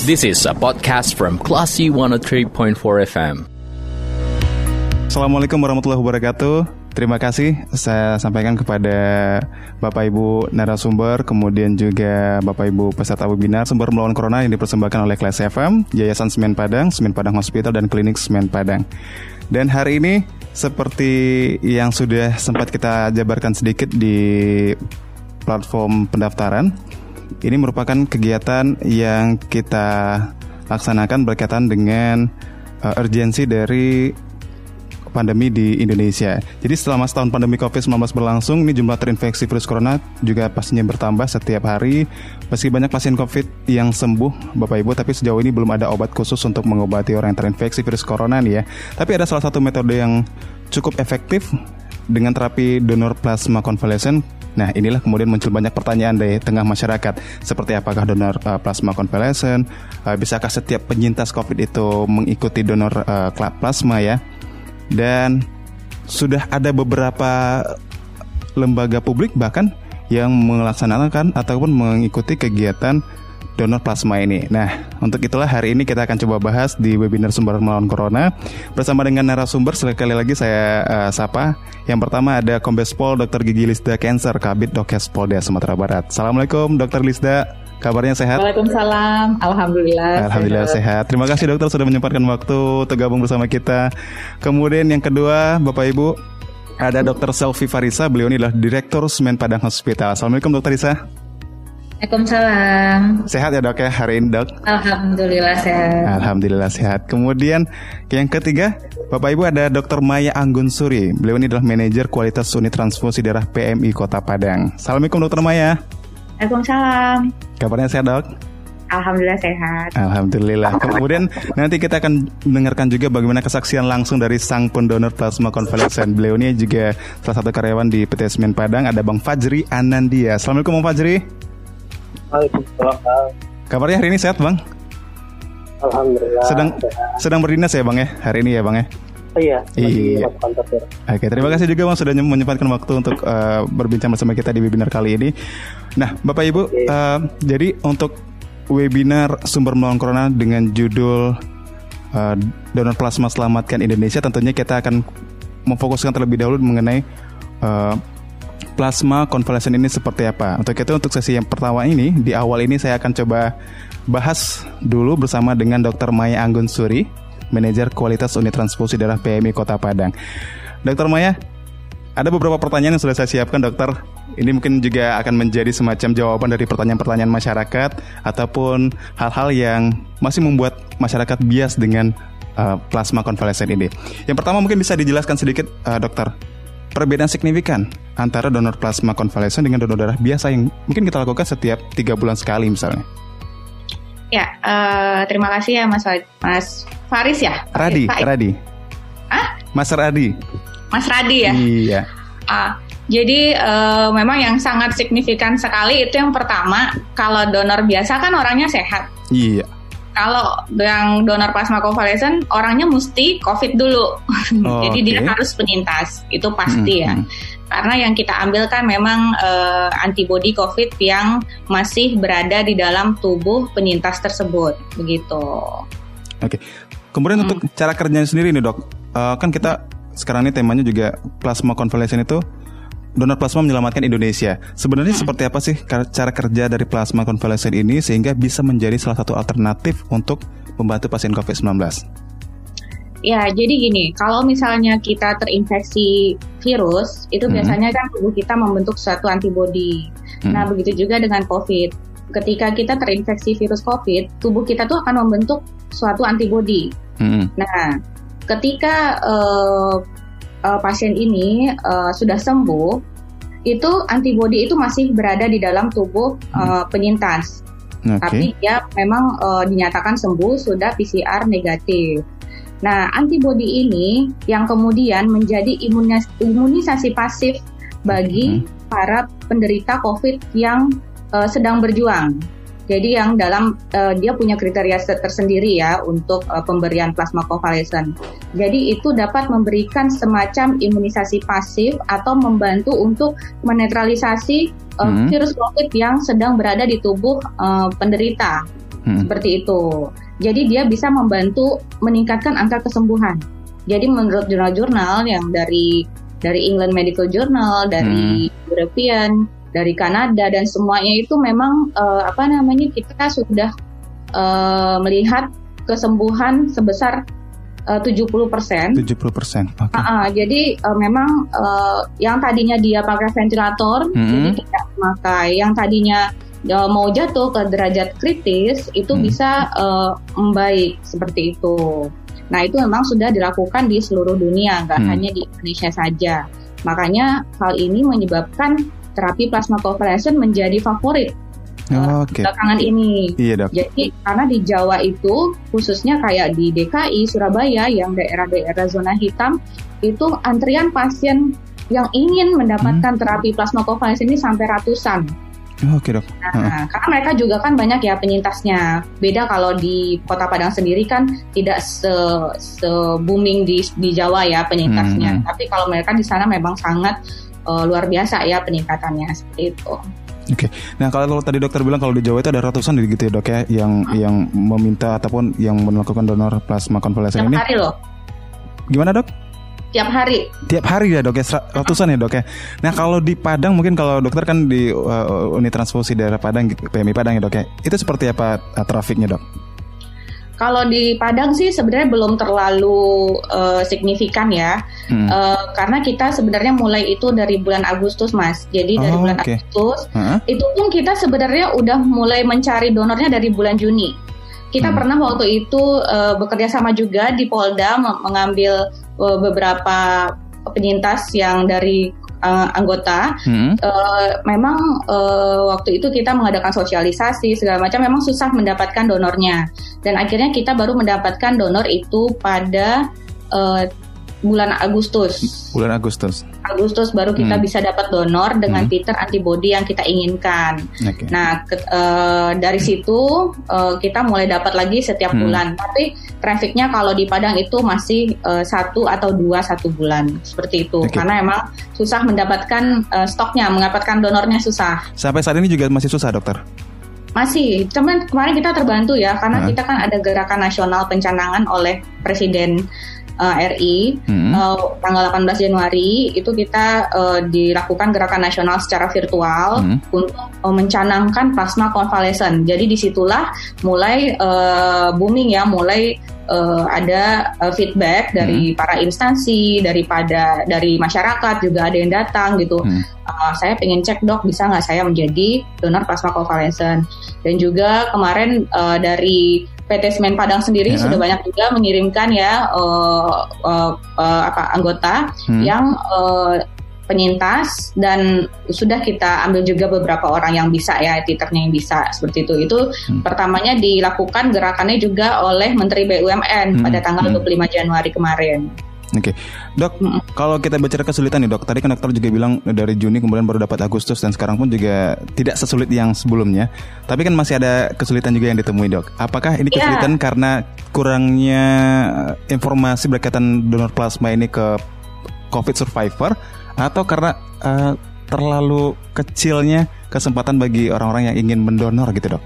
This is a podcast from Classy 103.4 FM. Assalamualaikum warahmatullahi wabarakatuh. Terima kasih saya sampaikan kepada Bapak Ibu narasumber, kemudian juga Bapak Ibu peserta webinar sumber melawan corona yang dipersembahkan oleh Kelas FM, Yayasan Semen Padang, Semen Padang Hospital, dan Klinik Semen Padang. Dan hari ini seperti yang sudah sempat kita jabarkan sedikit di platform pendaftaran, ini merupakan kegiatan yang kita laksanakan berkaitan dengan uh, urgensi dari pandemi di Indonesia. Jadi selama setahun pandemi COVID-19 berlangsung, ini jumlah terinfeksi virus corona juga pastinya bertambah setiap hari. Meski banyak pasien COVID yang sembuh, Bapak Ibu, tapi sejauh ini belum ada obat khusus untuk mengobati orang yang terinfeksi virus corona nih ya. Tapi ada salah satu metode yang cukup efektif dengan terapi donor plasma convalescent Nah, inilah kemudian muncul banyak pertanyaan dari tengah masyarakat, seperti apakah donor uh, plasma convalescent, uh, bisakah setiap penyintas COVID itu mengikuti donor uh, plasma ya? Dan sudah ada beberapa lembaga publik bahkan yang melaksanakan ataupun mengikuti kegiatan donor plasma ini. Nah, untuk itulah hari ini kita akan coba bahas di webinar sumber melawan corona bersama dengan narasumber sekali lagi saya uh, sapa. Yang pertama ada Kombes Pol Dr. Gigi Lisda Cancer Kabit Dokes Polda Sumatera Barat. Assalamualaikum Dr. Lisda. Kabarnya sehat? Waalaikumsalam. Alhamdulillah. Alhamdulillah sehat. sehat. Terima kasih dokter sudah menyempatkan waktu tergabung bersama kita. Kemudian yang kedua, Bapak Ibu, ada Dr. Selvi Farisa. Beliau ini adalah Direktur Semen Padang Hospital. Assalamualaikum Dr. Risa. Waalaikumsalam. Sehat ya dok ya hari ini dok? Alhamdulillah sehat. Alhamdulillah sehat. Kemudian yang ketiga, Bapak Ibu ada Dr. Maya Anggun Suri. Beliau ini adalah manajer kualitas unit transfusi darah PMI Kota Padang. Assalamualaikum Dr. Maya. Waalaikumsalam. Kabarnya sehat dok? Alhamdulillah sehat. Alhamdulillah. Kemudian nanti kita akan mendengarkan juga bagaimana kesaksian langsung dari sang pendonor plasma konvalesen. Beliau ini juga salah satu karyawan di PT Semen Padang. Ada Bang Fajri Anandia. Assalamualaikum Bang Fajri. Waalaikumsalam. Kabarnya hari ini sehat bang? Alhamdulillah. Sedang sehat. sedang berdinas ya bang ya hari ini ya bang ya? iya. Iya. Oke terima kasih juga bang sudah menyempatkan waktu untuk uh, berbincang bersama kita di webinar kali ini. Nah bapak ibu, uh, jadi untuk webinar sumber melawan corona dengan judul uh, donor plasma selamatkan Indonesia, tentunya kita akan memfokuskan terlebih dahulu mengenai uh, plasma konvalesen ini seperti apa. Untuk itu untuk sesi yang pertama ini di awal ini saya akan coba bahas dulu bersama dengan Dr. Maya Anggun Suri, manajer kualitas unit transfusi darah PMI Kota Padang. Dr. Maya, ada beberapa pertanyaan yang sudah saya siapkan, dokter. Ini mungkin juga akan menjadi semacam jawaban dari pertanyaan-pertanyaan masyarakat ataupun hal-hal yang masih membuat masyarakat bias dengan uh, plasma konvalesen ini. Yang pertama mungkin bisa dijelaskan sedikit, uh, dokter perbedaan signifikan antara donor plasma konvalesen dengan donor darah biasa yang mungkin kita lakukan setiap tiga bulan sekali misalnya? Ya, uh, terima kasih ya Mas Mas Faris ya. Radi, Faris. Radi. Ah? Mas Radi. Mas Radi ya. Iya. Uh, jadi uh, memang yang sangat signifikan sekali itu yang pertama kalau donor biasa kan orangnya sehat. Iya kalau yang donor plasma konvalesen orangnya mesti COVID dulu. Oh, Jadi okay. dia harus penyintas, itu pasti hmm, ya. Hmm. Karena yang kita ambil kan memang uh, antibodi COVID yang masih berada di dalam tubuh penyintas tersebut, begitu. Oke. Okay. Kemudian hmm. untuk cara kerjanya sendiri nih, Dok. Uh, kan kita sekarang ini temanya juga plasma konvalesen itu donor plasma menyelamatkan Indonesia. Sebenarnya hmm. seperti apa sih cara kerja dari plasma konvalesen ini sehingga bisa menjadi salah satu alternatif untuk membantu pasien COVID-19? Ya, jadi gini, kalau misalnya kita terinfeksi virus, itu hmm. biasanya kan tubuh kita membentuk suatu antibodi. Hmm. Nah, begitu juga dengan COVID. Ketika kita terinfeksi virus COVID, tubuh kita tuh akan membentuk suatu antibodi. Hmm. Nah, ketika uh, uh, pasien ini uh, sudah sembuh, itu antibodi itu masih berada di dalam tubuh uh, penyintas. Okay. Tapi dia memang uh, dinyatakan sembuh sudah PCR negatif. Nah, antibodi ini yang kemudian menjadi imunis imunisasi pasif bagi hmm. para penderita COVID yang uh, sedang berjuang. Jadi yang dalam uh, dia punya kriteria tersendiri ya untuk uh, pemberian plasma konvalesen. Jadi itu dapat memberikan semacam imunisasi pasif atau membantu untuk menetralisasi uh, hmm. virus COVID yang sedang berada di tubuh uh, penderita. hmm. seperti itu. Jadi dia bisa membantu meningkatkan angka kesembuhan. Jadi menurut jurnal-jurnal yang dari dari England Medical Journal, dari hmm. European, dari Kanada dan semuanya itu memang uh, apa namanya kita sudah uh, melihat kesembuhan sebesar uh, 70 persen. 70 persen. Okay. Uh, uh, jadi uh, memang uh, yang tadinya dia pakai ventilator, mm -hmm. jadi tidak memakai. Yang tadinya uh, mau jatuh ke derajat kritis, itu mm. bisa uh, membaik seperti itu. Nah itu memang sudah dilakukan di seluruh dunia, nggak mm. hanya di Indonesia saja. Makanya hal ini menyebabkan terapi plasma convalescent menjadi favorit Oh, okay. belakangan ini. Iya dok. Jadi karena di Jawa itu khususnya kayak di DKI, Surabaya yang daerah-daerah zona hitam itu antrian pasien yang ingin mendapatkan hmm. terapi plasma convalescent ini sampai ratusan. Oh, Oke okay, dok. Nah, uh. karena mereka juga kan banyak ya penyintasnya. Beda kalau di Kota Padang sendiri kan tidak se, se booming di di Jawa ya penyintasnya. Hmm. Tapi kalau mereka di sana memang sangat uh, luar biasa ya peningkatannya seperti itu. Oke, okay. nah kalau tadi dokter bilang kalau di Jawa itu ada ratusan gitu ya dok ya yang hmm. yang meminta ataupun yang melakukan donor plasma konvalesen ini. Tiap hari loh. Gimana dok? Tiap hari. Tiap hari ya dok ya ratusan ya dok ya. Nah kalau di Padang mungkin kalau dokter kan di uh, unit transfusi daerah Padang PMI Padang ya dok ya. Itu seperti apa uh, trafiknya dok? Kalau di Padang sih sebenarnya belum terlalu uh, signifikan ya, hmm. uh, karena kita sebenarnya mulai itu dari bulan Agustus mas. Jadi dari oh, bulan okay. Agustus huh? itu pun kita sebenarnya udah mulai mencari donornya dari bulan Juni. Kita hmm. pernah waktu itu uh, bekerja sama juga di Polda mengambil uh, beberapa penyintas yang dari uh, anggota, hmm. uh, memang uh, waktu itu kita mengadakan sosialisasi segala macam, memang susah mendapatkan donornya. Dan akhirnya kita baru mendapatkan donor itu pada uh, bulan Agustus. Bulan Agustus. Agustus baru kita hmm. bisa dapat donor dengan hmm. titer antibody yang kita inginkan. Okay. Nah, ke, uh, dari situ uh, kita mulai dapat lagi setiap hmm. bulan. Tapi trafficnya kalau di Padang itu masih uh, satu atau dua satu bulan seperti itu. Okay. Karena emang susah mendapatkan uh, stoknya, mendapatkan donornya susah. Sampai saat ini juga masih susah, dokter. Masih, cuman kemarin kita terbantu ya karena kita kan ada gerakan nasional pencanangan oleh Presiden uh, RI hmm. uh, tanggal 18 Januari itu kita uh, dilakukan gerakan nasional secara virtual hmm. untuk uh, mencanangkan plasma konvalesen. Jadi di situlah mulai uh, booming ya, mulai uh, ada uh, feedback dari hmm. para instansi, daripada dari masyarakat juga ada yang datang gitu. Hmm. Uh, saya pengen cek dok bisa nggak saya menjadi donor plasma konvalesen dan juga kemarin uh, dari PT Semen Padang sendiri ya. sudah banyak juga mengirimkan ya uh, uh, uh, apa anggota hmm. yang uh, penyintas dan sudah kita ambil juga beberapa orang yang bisa ya titernya yang bisa seperti itu. Itu hmm. pertamanya dilakukan gerakannya juga oleh Menteri BUMN hmm. pada tanggal hmm. 25 Januari kemarin. Oke, okay. dok, mm kalau kita bicara kesulitan nih dok, tadi kan dokter juga bilang dari Juni kemudian baru dapat Agustus dan sekarang pun juga tidak sesulit yang sebelumnya. Tapi kan masih ada kesulitan juga yang ditemui dok. Apakah ini iya. kesulitan yeah. karena kurangnya eh, informasi berkaitan donor plasma ini ke COVID survivor atau karena uh, terlalu kecilnya kesempatan bagi orang-orang yang ingin mendonor gitu dok?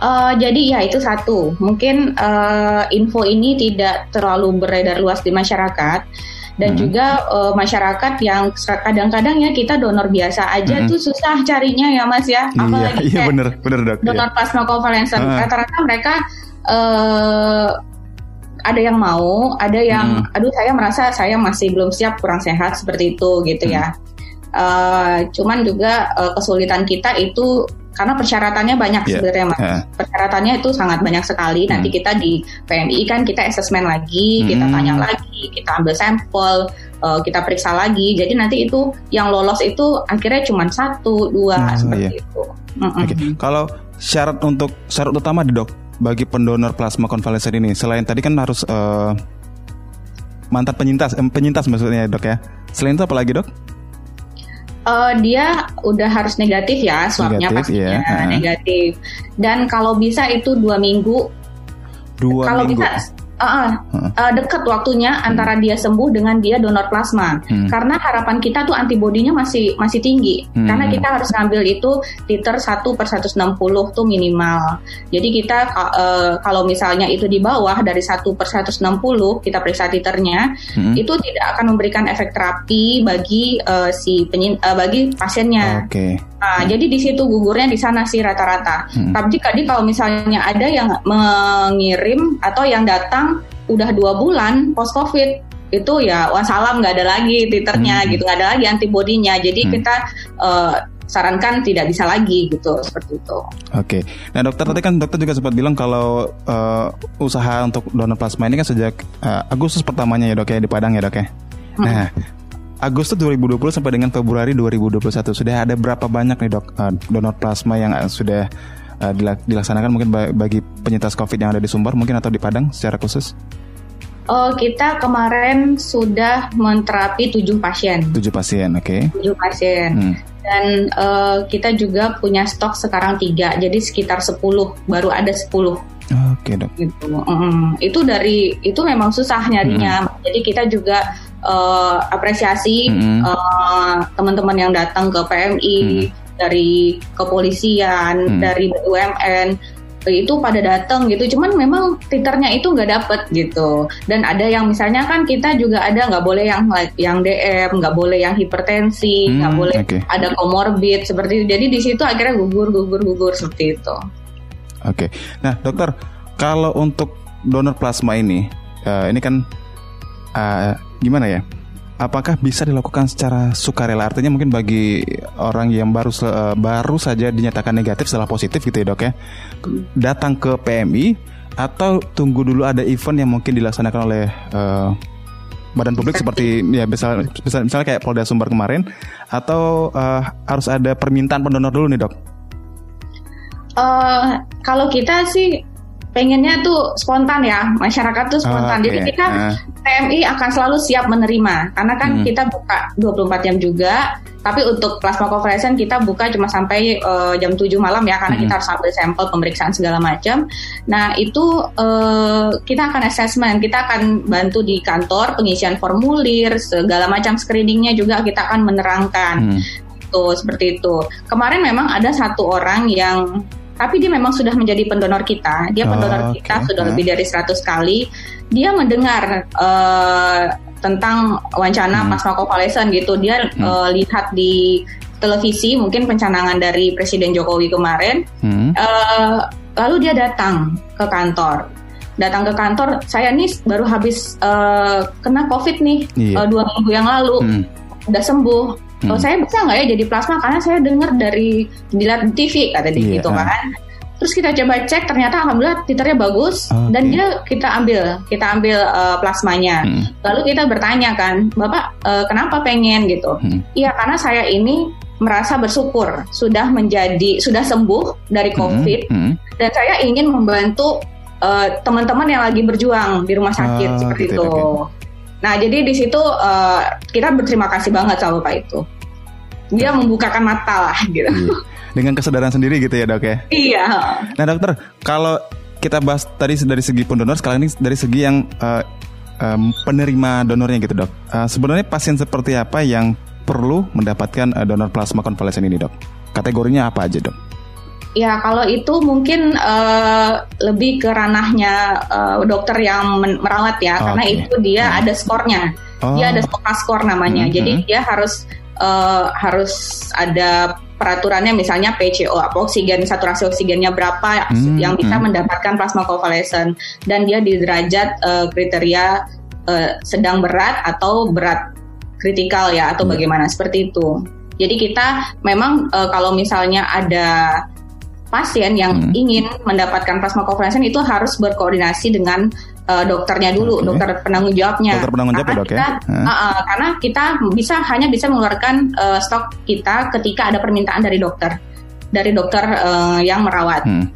Uh, jadi ya itu satu, mungkin uh, info ini tidak terlalu beredar luas di masyarakat dan hmm. juga uh, masyarakat yang kadang-kadang ya kita donor biasa aja hmm. tuh susah carinya ya mas ya, iya, apalagi iya, iya, bener, bener, dok, donor iya. plasma convalescent. Uh. Rata-rata mereka uh, ada yang mau, ada yang, hmm. aduh saya merasa saya masih belum siap, kurang sehat seperti itu gitu hmm. ya. Uh, cuman juga uh, kesulitan kita itu karena persyaratannya banyak yeah. sebenarnya mas. Yeah. Persyaratannya itu sangat banyak sekali. Nanti hmm. kita di PMI kan kita asesmen lagi, hmm. kita tanya lagi, kita ambil sampel, uh, kita periksa lagi. Jadi nanti itu yang lolos itu akhirnya cuma satu, dua hmm, seperti yeah. itu. Mm Okay. Kalau syarat untuk syarat utama di dok bagi pendonor plasma konvalesen ini, selain tadi kan harus uh, mantan penyintas, eh, penyintas maksudnya dok ya. Selain itu apa lagi dok? uh, dia udah harus negatif ya swabnya pastinya yeah. negatif dan kalau bisa itu dua minggu dua kalau minggu. bisa Uh, uh, dekat waktunya antara dia sembuh dengan dia donor plasma. Hmm. Karena harapan kita tuh antibodinya masih masih tinggi. Hmm. Karena kita harus ngambil itu titer 1 per 160 tuh minimal. Jadi kita uh, kalau misalnya itu di bawah dari 1 per 160 kita periksa titernya, hmm. itu tidak akan memberikan efek terapi bagi uh, si penyin, uh, bagi pasiennya. Oke. Okay. Nah, hmm. jadi di situ gugurnya di sana sih rata-rata. Hmm. Tapi jadi kalau misalnya ada yang mengirim atau yang datang udah dua bulan post covid itu ya wassalam nggak ada lagi titernya hmm. gitu nggak ada lagi antibodinya jadi hmm. kita uh, sarankan tidak bisa lagi gitu seperti itu. Oke. Nah dokter tadi kan dokter juga sempat bilang kalau uh, usaha untuk donor plasma ini kan sejak uh, Agustus pertamanya ya dok ya di Padang ya dok ya. Hmm. Nah Agustus 2020 sampai dengan Februari 2021 sudah ada berapa banyak nih dok uh, donor plasma yang sudah uh, dilaksanakan mungkin bagi penyintas COVID yang ada di Sumbar mungkin atau di Padang secara khusus? Oh, kita kemarin sudah menterapi tujuh pasien. Tujuh pasien, oke. Okay. Tujuh pasien. Hmm. Dan uh, kita juga punya stok sekarang tiga, jadi sekitar sepuluh, baru ada sepuluh. Oke okay, dok. Gitu. Mm, itu dari itu memang susah nyarinya. Hmm. Jadi kita juga uh, apresiasi hmm. uh, teman-teman yang datang ke PMI. Hmm dari kepolisian, hmm. dari BUMN itu pada datang gitu cuman memang titernya itu nggak dapet gitu dan ada yang misalnya kan kita juga ada nggak boleh yang yang DM nggak boleh yang hipertensi nggak hmm, boleh okay. ada komorbid seperti itu jadi di situ akhirnya gugur gugur gugur seperti itu oke okay. nah dokter kalau untuk donor plasma ini uh, ini kan uh, gimana ya apakah bisa dilakukan secara sukarela? Artinya mungkin bagi orang yang baru uh, baru saja dinyatakan negatif setelah positif gitu ya dok ya, datang ke PMI atau tunggu dulu ada event yang mungkin dilaksanakan oleh uh, badan publik seperti ya misal, misal misalnya kayak Polda Sumbar kemarin atau uh, harus ada permintaan pendonor dulu nih dok? Uh, kalau kita sih pengennya tuh spontan ya masyarakat tuh spontan. Oh, okay. Jadi kita uh. TMI akan selalu siap menerima karena kan hmm. kita buka 24 jam juga. Tapi untuk plasma convalescent kita buka cuma sampai uh, jam 7 malam ya karena hmm. kita harus ambil sampel pemeriksaan segala macam. Nah, itu uh, kita akan assessment, kita akan bantu di kantor pengisian formulir, segala macam screeningnya juga kita akan menerangkan. Hmm. Tuh, seperti itu. Kemarin memang ada satu orang yang tapi dia memang sudah menjadi pendonor kita. Dia pendonor oh, kita sudah lebih dari 100 kali. Dia mendengar uh, tentang wacana hmm. plasma convalescent gitu. Dia hmm. uh, lihat di televisi mungkin pencanangan dari Presiden Jokowi kemarin. Hmm. Uh, lalu dia datang ke kantor. Datang ke kantor, saya nih baru habis uh, kena COVID nih iya. uh, dua minggu yang lalu, hmm. udah sembuh Hmm. Oh, saya bisa nggak ya jadi plasma karena saya dengar dari dilihat di TV kata dia yeah. gitu kan. Terus kita coba cek ternyata alhamdulillah titernya bagus okay. dan dia kita ambil kita ambil uh, plasmanya. Hmm. Lalu kita bertanya kan, "Bapak uh, kenapa pengen gitu?" Hmm. Iya, karena saya ini merasa bersyukur sudah menjadi sudah sembuh dari hmm. Covid hmm. Hmm. dan saya ingin membantu uh, teman-teman yang lagi berjuang di rumah sakit oh, seperti gitu, itu. Okay. Nah, jadi di situ uh, kita berterima kasih banget sama Bapak itu. Dia membukakan mata lah gitu. Iya. Dengan kesadaran sendiri gitu ya dok ya? Iya. Nah dokter, kalau kita bahas tadi dari segi pendonor, sekarang ini dari segi yang uh, um, penerima donornya gitu dok. Uh, sebenarnya pasien seperti apa yang perlu mendapatkan uh, donor plasma konvalesen ini dok? Kategorinya apa aja dok? Ya kalau itu mungkin uh, lebih ke ranahnya uh, dokter yang merawat ya, oh, karena okay. itu dia hmm. ada skornya, oh. dia ada skor namanya, hmm. jadi dia harus uh, harus ada peraturannya misalnya PCO apa oksigen saturasi oksigennya berapa hmm. yang bisa hmm. mendapatkan plasma convalescent dan dia di derajat uh, kriteria uh, sedang berat atau berat kritikal ya atau hmm. bagaimana seperti itu. Jadi kita memang uh, kalau misalnya ada pasien yang hmm. ingin mendapatkan plasma konvalesen itu harus berkoordinasi dengan uh, dokternya dulu, okay. dokter penanggung jawabnya. Dokter penanggung jawab ya, dok ya? Uh, uh, karena kita bisa hanya bisa mengeluarkan uh, stok kita ketika ada permintaan dari dokter, dari dokter uh, yang merawat. Hmm.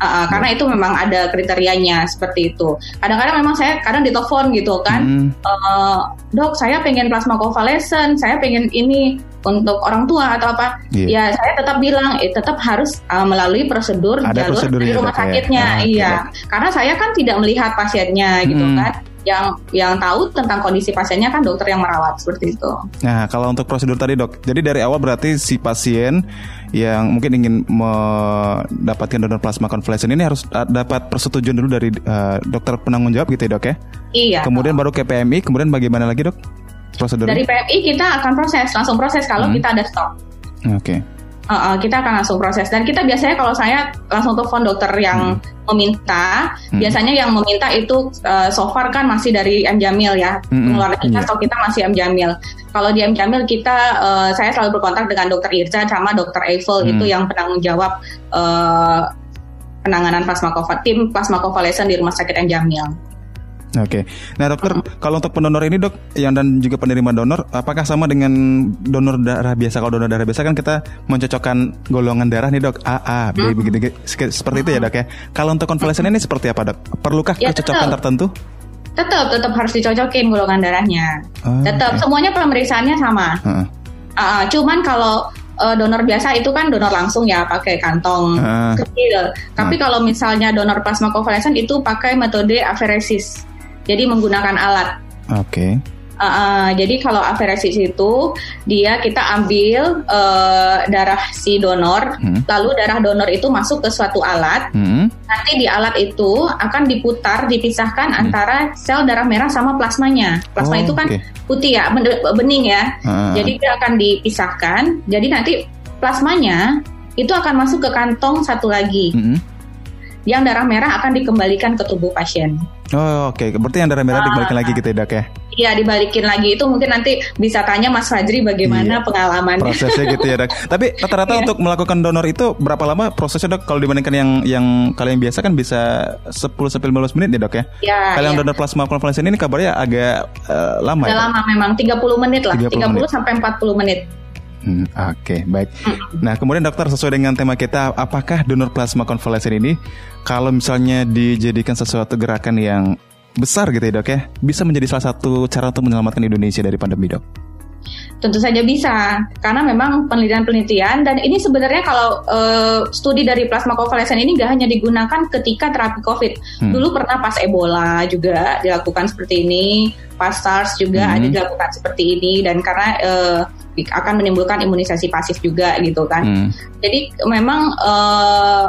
Uh, karena itu memang ada kriterianya seperti itu. Kadang-kadang memang saya kadang ditelepon gitu kan, hmm. uh, dok saya pengen plasma konvalesen, saya pengen ini untuk orang tua atau apa. Yeah. Ya saya tetap bilang, eh, tetap harus uh, melalui prosedur ada jalur di rumah sakitnya, ya. iya. Okay. Karena saya kan tidak melihat pasiennya gitu hmm. kan yang yang tahu tentang kondisi pasiennya kan dokter yang merawat seperti itu. Nah, kalau untuk prosedur tadi dok, jadi dari awal berarti si pasien yang mungkin ingin mendapatkan donor plasma konvalesen ini harus dapat persetujuan dulu dari uh, dokter penanggung jawab gitu ya dok ya? Iya. Kemudian baru ke PMI, kemudian bagaimana lagi dok? Prosedur? Dari PMI kita akan proses, langsung proses kalau hmm. kita ada stok. Oke. Okay uh, uh, kita akan langsung proses dan kita biasanya kalau saya langsung telepon dokter yang hmm. meminta hmm. biasanya yang meminta itu uh, so far kan masih dari M Jamil ya hmm. pengeluaran kita yeah. kita masih M Jamil kalau di M Jamil kita uh, saya selalu berkontak dengan dokter Irza sama dokter Eiffel hmm. itu yang penanggung jawab uh, penanganan plasma tim plasma konvalesen di rumah sakit M Jamil. Oke. Okay. Nah, dokter, uh kalau untuk pendonor ini, Dok, yang dan juga penerima donor, apakah sama dengan donor darah biasa? Kalau donor darah biasa kan kita mencocokkan golongan darah nih, Dok, A, A, B, uh begitu, seperti uh itu ya, Dok ya. Kalau untuk konvalesen uh ini seperti apa, Dok? Perlukah ya, kecocokan tetap. tertentu? Tetap, tetap harus dicocokin golongan darahnya. Oh, tetap, okay. semuanya pemeriksaannya sama. Uh-uh. Uh, cuman kalau uh, donor biasa itu kan donor langsung ya pakai kantong uh, kecil. Tapi uh. kalau misalnya donor plasma konvalesen itu pakai metode aferesis. Jadi menggunakan alat. Oke. Okay. Uh, uh, jadi kalau aferesis itu dia kita ambil uh, darah si donor, hmm. lalu darah donor itu masuk ke suatu alat. Hmm. Nanti di alat itu akan diputar, dipisahkan hmm. antara sel darah merah sama plasmanya. Plasma oh, itu kan okay. putih ya, bening ya. Uh. Jadi dia akan dipisahkan. Jadi nanti plasmanya itu akan masuk ke kantong satu lagi. Hmm. Yang darah merah akan dikembalikan ke tubuh pasien. Oh oke, okay. berarti yang darah merah uh, dibalikin lagi gitu ya dok ya? Iya dibalikin lagi itu mungkin nanti bisa tanya Mas Fajri bagaimana iya. pengalamannya. Prosesnya gitu ya dok. Tapi rata-rata iya. untuk melakukan donor itu berapa lama prosesnya dok? Kalau dibandingkan yang yang kalian biasa kan bisa 10 sampai 15 menit ya dok ya? Iya. Kalau yang donor plasma konvalesen ini kabarnya agak uh, lama ya? lama memang 30 menit lah, 30, 30 menit. sampai 40 menit. Hmm, Oke, okay, baik. Nah, kemudian dokter sesuai dengan tema kita, apakah donor plasma konvalesen ini kalau misalnya dijadikan sesuatu gerakan yang besar gitu ya dok ya, bisa menjadi salah satu cara untuk menyelamatkan Indonesia dari pandemi dok? Tentu saja bisa, karena memang penelitian-penelitian dan ini sebenarnya kalau uh, studi dari plasma konvalesen ini nggak hanya digunakan ketika terapi COVID. Hmm. Dulu pernah pas Ebola juga dilakukan seperti ini, pas SARS juga hmm. ada dilakukan seperti ini dan karena uh, akan menimbulkan imunisasi pasif juga gitu kan. Hmm. Jadi memang uh,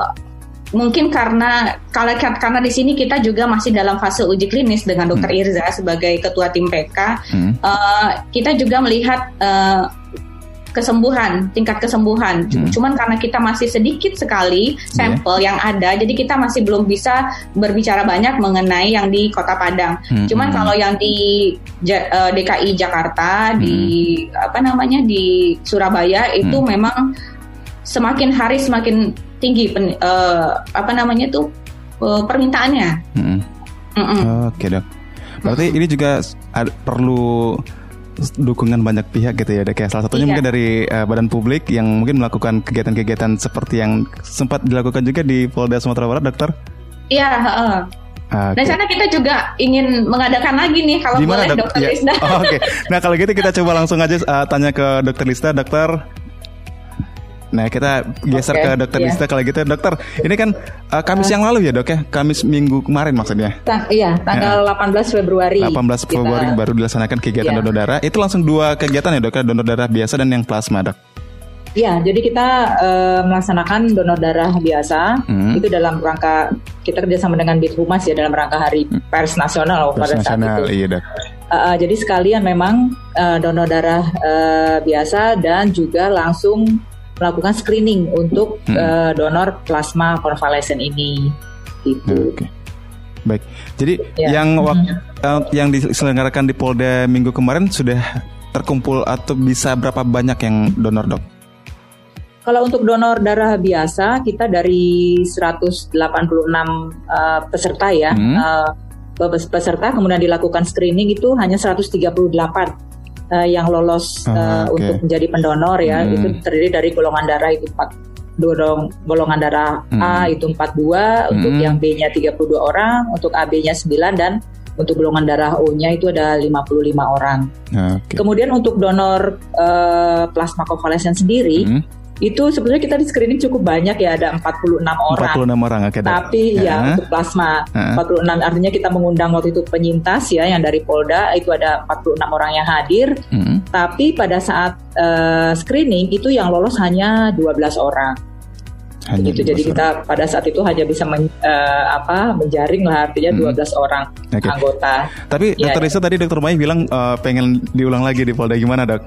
mungkin karena kalau karena di sini kita juga masih dalam fase uji klinis dengan Dokter hmm. Irza sebagai ketua tim PK, hmm. uh, kita juga melihat uh, kesembuhan, tingkat kesembuhan. Hmm. Cuman karena kita masih sedikit sekali sampel yeah. yang ada, jadi kita masih belum bisa berbicara banyak mengenai yang di Kota Padang. Hmm. Cuman hmm. kalau yang di uh, DKI Jakarta, hmm. di apa namanya di Surabaya itu hmm. memang semakin hari semakin tinggi pen, uh, apa namanya tuh uh, permintaannya. Hmm. Oke okay, dok. Berarti ini juga perlu dukungan banyak pihak gitu ya ya salah satunya iya. mungkin dari uh, badan publik yang mungkin melakukan kegiatan-kegiatan seperti yang sempat dilakukan juga di Polda Sumatera Barat dokter iya uh, Okay. Dan sana kita juga ingin mengadakan lagi nih kalau Gimana, boleh dok dokter ya. Lista. Oh, Oke, okay. nah kalau gitu kita coba langsung aja uh, tanya ke dokter Lista, dokter Nah kita geser okay, ke dokter yeah. Lista kalau gitu dokter ini kan uh, Kamis uh, yang lalu ya dok ya Kamis minggu kemarin maksudnya ta iya tanggal ya. 18 Februari 18 Februari kita, baru dilaksanakan kegiatan yeah. donor darah itu langsung dua kegiatan ya dok ya donor darah biasa dan yang plasma dok Ya, jadi kita uh, melaksanakan donor darah biasa hmm. itu dalam rangka kita kerjasama dengan Bithumas ya dalam rangka Hari hmm. Pers Nasional Pers pada nasional, saat itu. Iya, dok. Uh, jadi sekalian memang uh, donor darah uh, biasa dan juga langsung melakukan screening untuk hmm. uh, donor plasma konvalesen ini. Gitu. Oke. Okay. Baik. Jadi ya. yang waktu uh, yang diselenggarakan di Polda minggu kemarin sudah terkumpul atau bisa berapa banyak yang donor dok? Kalau untuk donor darah biasa kita dari 186 uh, peserta ya. Hmm. Uh, peserta kemudian dilakukan screening itu hanya 138 uh, yang lolos uh, okay. untuk menjadi pendonor ya hmm. itu terdiri dari golongan darah itu empat dorong golongan darah Hmm. A itu 42, untuk Hmm. yang B-nya 32 orang, untuk AB-nya 9 dan untuk golongan darah O-nya itu ada 55 orang. Oke. Kemudian untuk donor eh, plasma konvalesen sendiri Hmm. Itu sebenarnya kita di screening cukup banyak ya ada 46 orang. 46 orang dok. Tapi ya Ya. untuk plasma Heeh. 46 artinya kita mengundang waktu itu penyintas ya yang dari Polda itu ada 46 orang yang hadir. Hmm. Tapi pada saat eh, screening itu yang lolos hanya 12 orang. Hanya Gitu. Jadi 12 kita pada saat itu hanya bisa men- eh, apa menjaring lah artinya Hmm. 12 orang Oke. anggota. Tapi Ya, dokter ya. Risa tadi dokter Mai bilang eh, pengen diulang lagi di Polda gimana dok?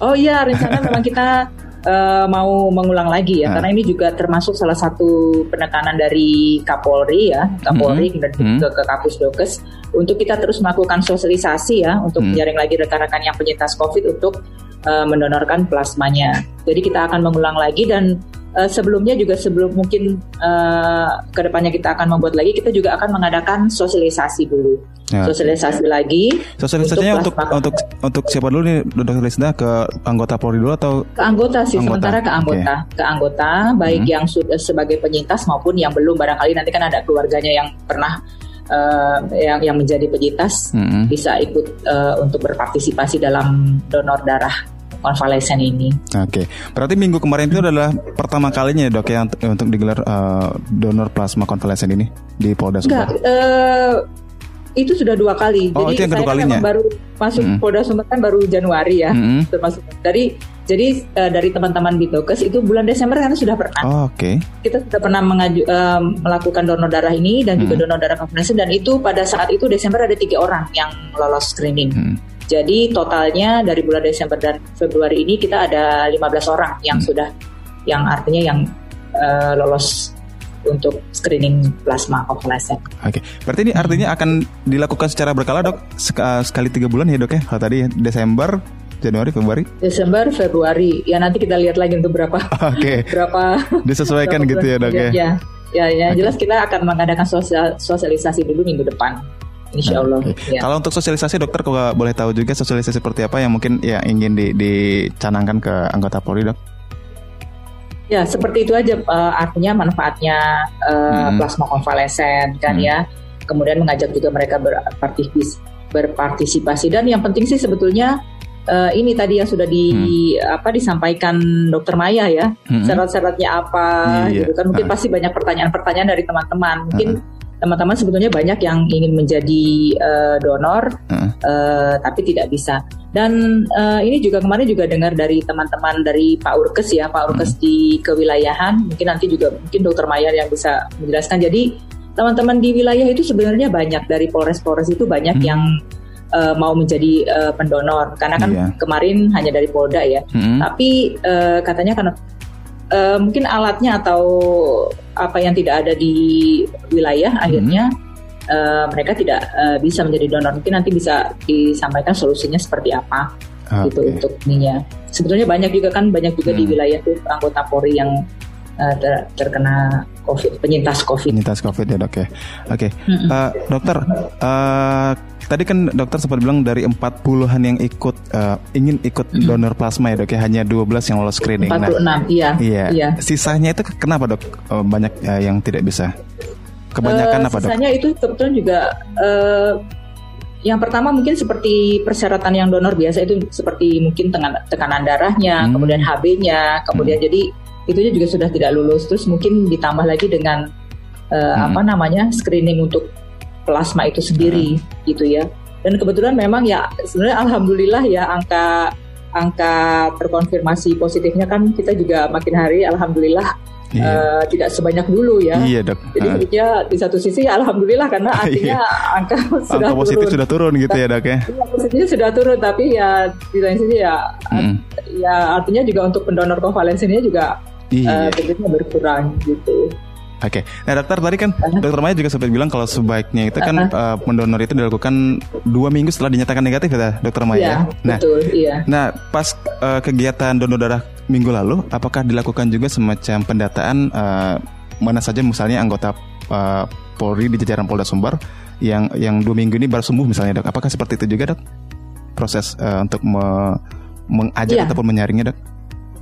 Oh iya, rencana memang kita eh, mau mengulang lagi ya, Ah. karena ini juga termasuk salah satu penekanan dari Kapolri ya, Kapolri dan Hmm. ke, ke Kapus Dokes untuk kita terus melakukan sosialisasi ya, untuk Hmm. menjaring lagi rekan-rekan yang penyintas COVID untuk eh, mendonorkan plasmanya. Jadi kita akan mengulang lagi dan eh, sebelumnya juga sebelum mungkin eh, ke depannya kita akan membuat lagi, kita juga akan mengadakan sosialisasi dulu, Ya. sosialisasi lagi. Sosialisasinya untuk plasma untuk untuk siapa dulu nih dokter Risa ke anggota Polri dulu atau ke anggota sih Anggota, sementara ke anggota ke anggota baik Hmm. yang sudah sebagai penyintas maupun yang belum barangkali nanti kan ada keluarganya yang pernah eh, yang yang menjadi penyintas Hmm. bisa ikut eh, untuk berpartisipasi dalam donor darah konvalesen ini. Oke, berarti minggu kemarin itu adalah pertama kalinya ya dok ya untuk, untuk digelar eh, donor plasma konvalesen ini di Polda Enggak, Sumbar. eh, itu sudah dua kali. Oh, itu yang saya kedua kan kalinya? baru masuk Mm. Polda Sumber kan baru Januari ya. Mm-mm. Termasuk dari jadi eh, dari teman-teman Bitokes itu bulan Desember kan sudah pernah. Oh, Oke, kita sudah pernah mengaju, em, melakukan donor darah ini dan juga Hmm. donor darah konvalesen dan itu pada saat itu Desember ada tiga orang yang lolos screening. Hmm. Jadi totalnya dari bulan Desember dan Februari ini kita ada 15 orang yang Hmm. sudah yang artinya yang eh, lolos untuk screening plasma konvalesen. oke. Berarti ini artinya akan dilakukan secara berkala dok Sek- sekali tiga bulan ya dok ya? Kalau tadi Desember, Januari, Februari. Desember, Februari. Ya nanti kita lihat lagi untuk berapa Oke, berapa disesuaikan berapa gitu ya dok ya? Ya, ya, ya, Oke. jelas kita akan mengadakan sosial- sosialisasi dulu minggu depan. Insya Allah. Oke. Ya. Kalau untuk sosialisasi dokter kalau boleh tahu juga sosialisasi seperti apa yang mungkin ya ingin di, dicanangkan ke anggota Polri dok? Ya, seperti itu aja eh, artinya manfaatnya eh, Hmm. plasma konvalesen kan Hmm. ya. Kemudian mengajak juga mereka berpartis- berpartisipasi dan yang penting sih sebetulnya eh, ini tadi yang sudah di apa disampaikan Dokter Maya ya. Hmm. Syarat-syaratnya apa Iya. gitu kan. Mungkin Ah. pasti banyak pertanyaan-pertanyaan dari teman-teman. Mungkin teman-teman sebetulnya banyak yang ingin menjadi eh, donor Heeh. eh, tapi tidak bisa. Dan eh, ini juga kemarin juga dengar dari teman-teman dari Pak Urkes ya, Pak Urkes di kewilayahan. Mungkin nanti juga mungkin Dokter Maya yang bisa menjelaskan. Jadi teman-teman di wilayah itu sebenarnya banyak dari Polres-Polres itu banyak Hmm. yang eh, mau menjadi eh, pendonor karena kan Iya. kemarin hanya dari Polda ya. Hmm. Tapi eh, katanya karena eh, mungkin alatnya atau apa yang tidak ada di wilayah akhirnya eh, mereka tidak eh, bisa menjadi donor. Mungkin nanti bisa disampaikan solusinya seperti apa gitu Oke. untuk ininya. Sebetulnya banyak juga kan banyak juga di Hmm. wilayah tuh anggota Polri yang eh, ter- terkena COVID, penyintas COVID. Penyintas COVID ya dok ya. Oke, Mm-mm. Eh, dokter, eh, tadi kan dokter sempat bilang dari 40-an yang ikut eh, ingin ikut donor plasma ya dok ya, hanya 12 yang lolos screening. Nah, 46, iya. iya. iya. Sisanya itu kenapa dok Eh, banyak eh, yang tidak bisa? Kebanyakan Eh, apa dok? Sisanya itu kebetulan juga eh, yang pertama mungkin seperti persyaratan yang donor biasa itu seperti mungkin tekanan, tekanan darahnya, Hmm. kemudian HB-nya, kemudian jadi itunya juga sudah tidak lulus. Terus mungkin ditambah lagi dengan eh, Hmm. apa namanya screening untuk plasma itu sendiri gitu ya. Dan kebetulan memang ya sebenarnya alhamdulillah ya angka angka terkonfirmasi positifnya kan kita juga makin hari alhamdulillah Iya. eh, tidak sebanyak dulu ya. Iya dok. Jadi sebetulnya di satu sisi ya alhamdulillah karena artinya angka sudah angka positif turun. sudah turun gitu ya dok ya. Iya, positifnya sudah turun tapi ya di lain sisi ya Mm-mm. ya artinya juga untuk pendonor konvalensinya juga Iya. eh, tentunya berkurang gitu. Oke, nah dokter tadi kan dokter Maya juga sempat bilang kalau sebaiknya itu kan eh, pendonor itu dilakukan dua minggu setelah dinyatakan negatif ya dokter Maya. Iya, Nah, betul, iya. nah pas eh, kegiatan donor darah minggu lalu, apakah dilakukan juga semacam pendataan eh, mana saja misalnya anggota eh, Polri di jajaran Polda Sumbar yang yang dua minggu ini baru sembuh misalnya dok? Apakah seperti itu juga dok? Proses eh, untuk me- mengajak Iya. ataupun menyaringnya dok?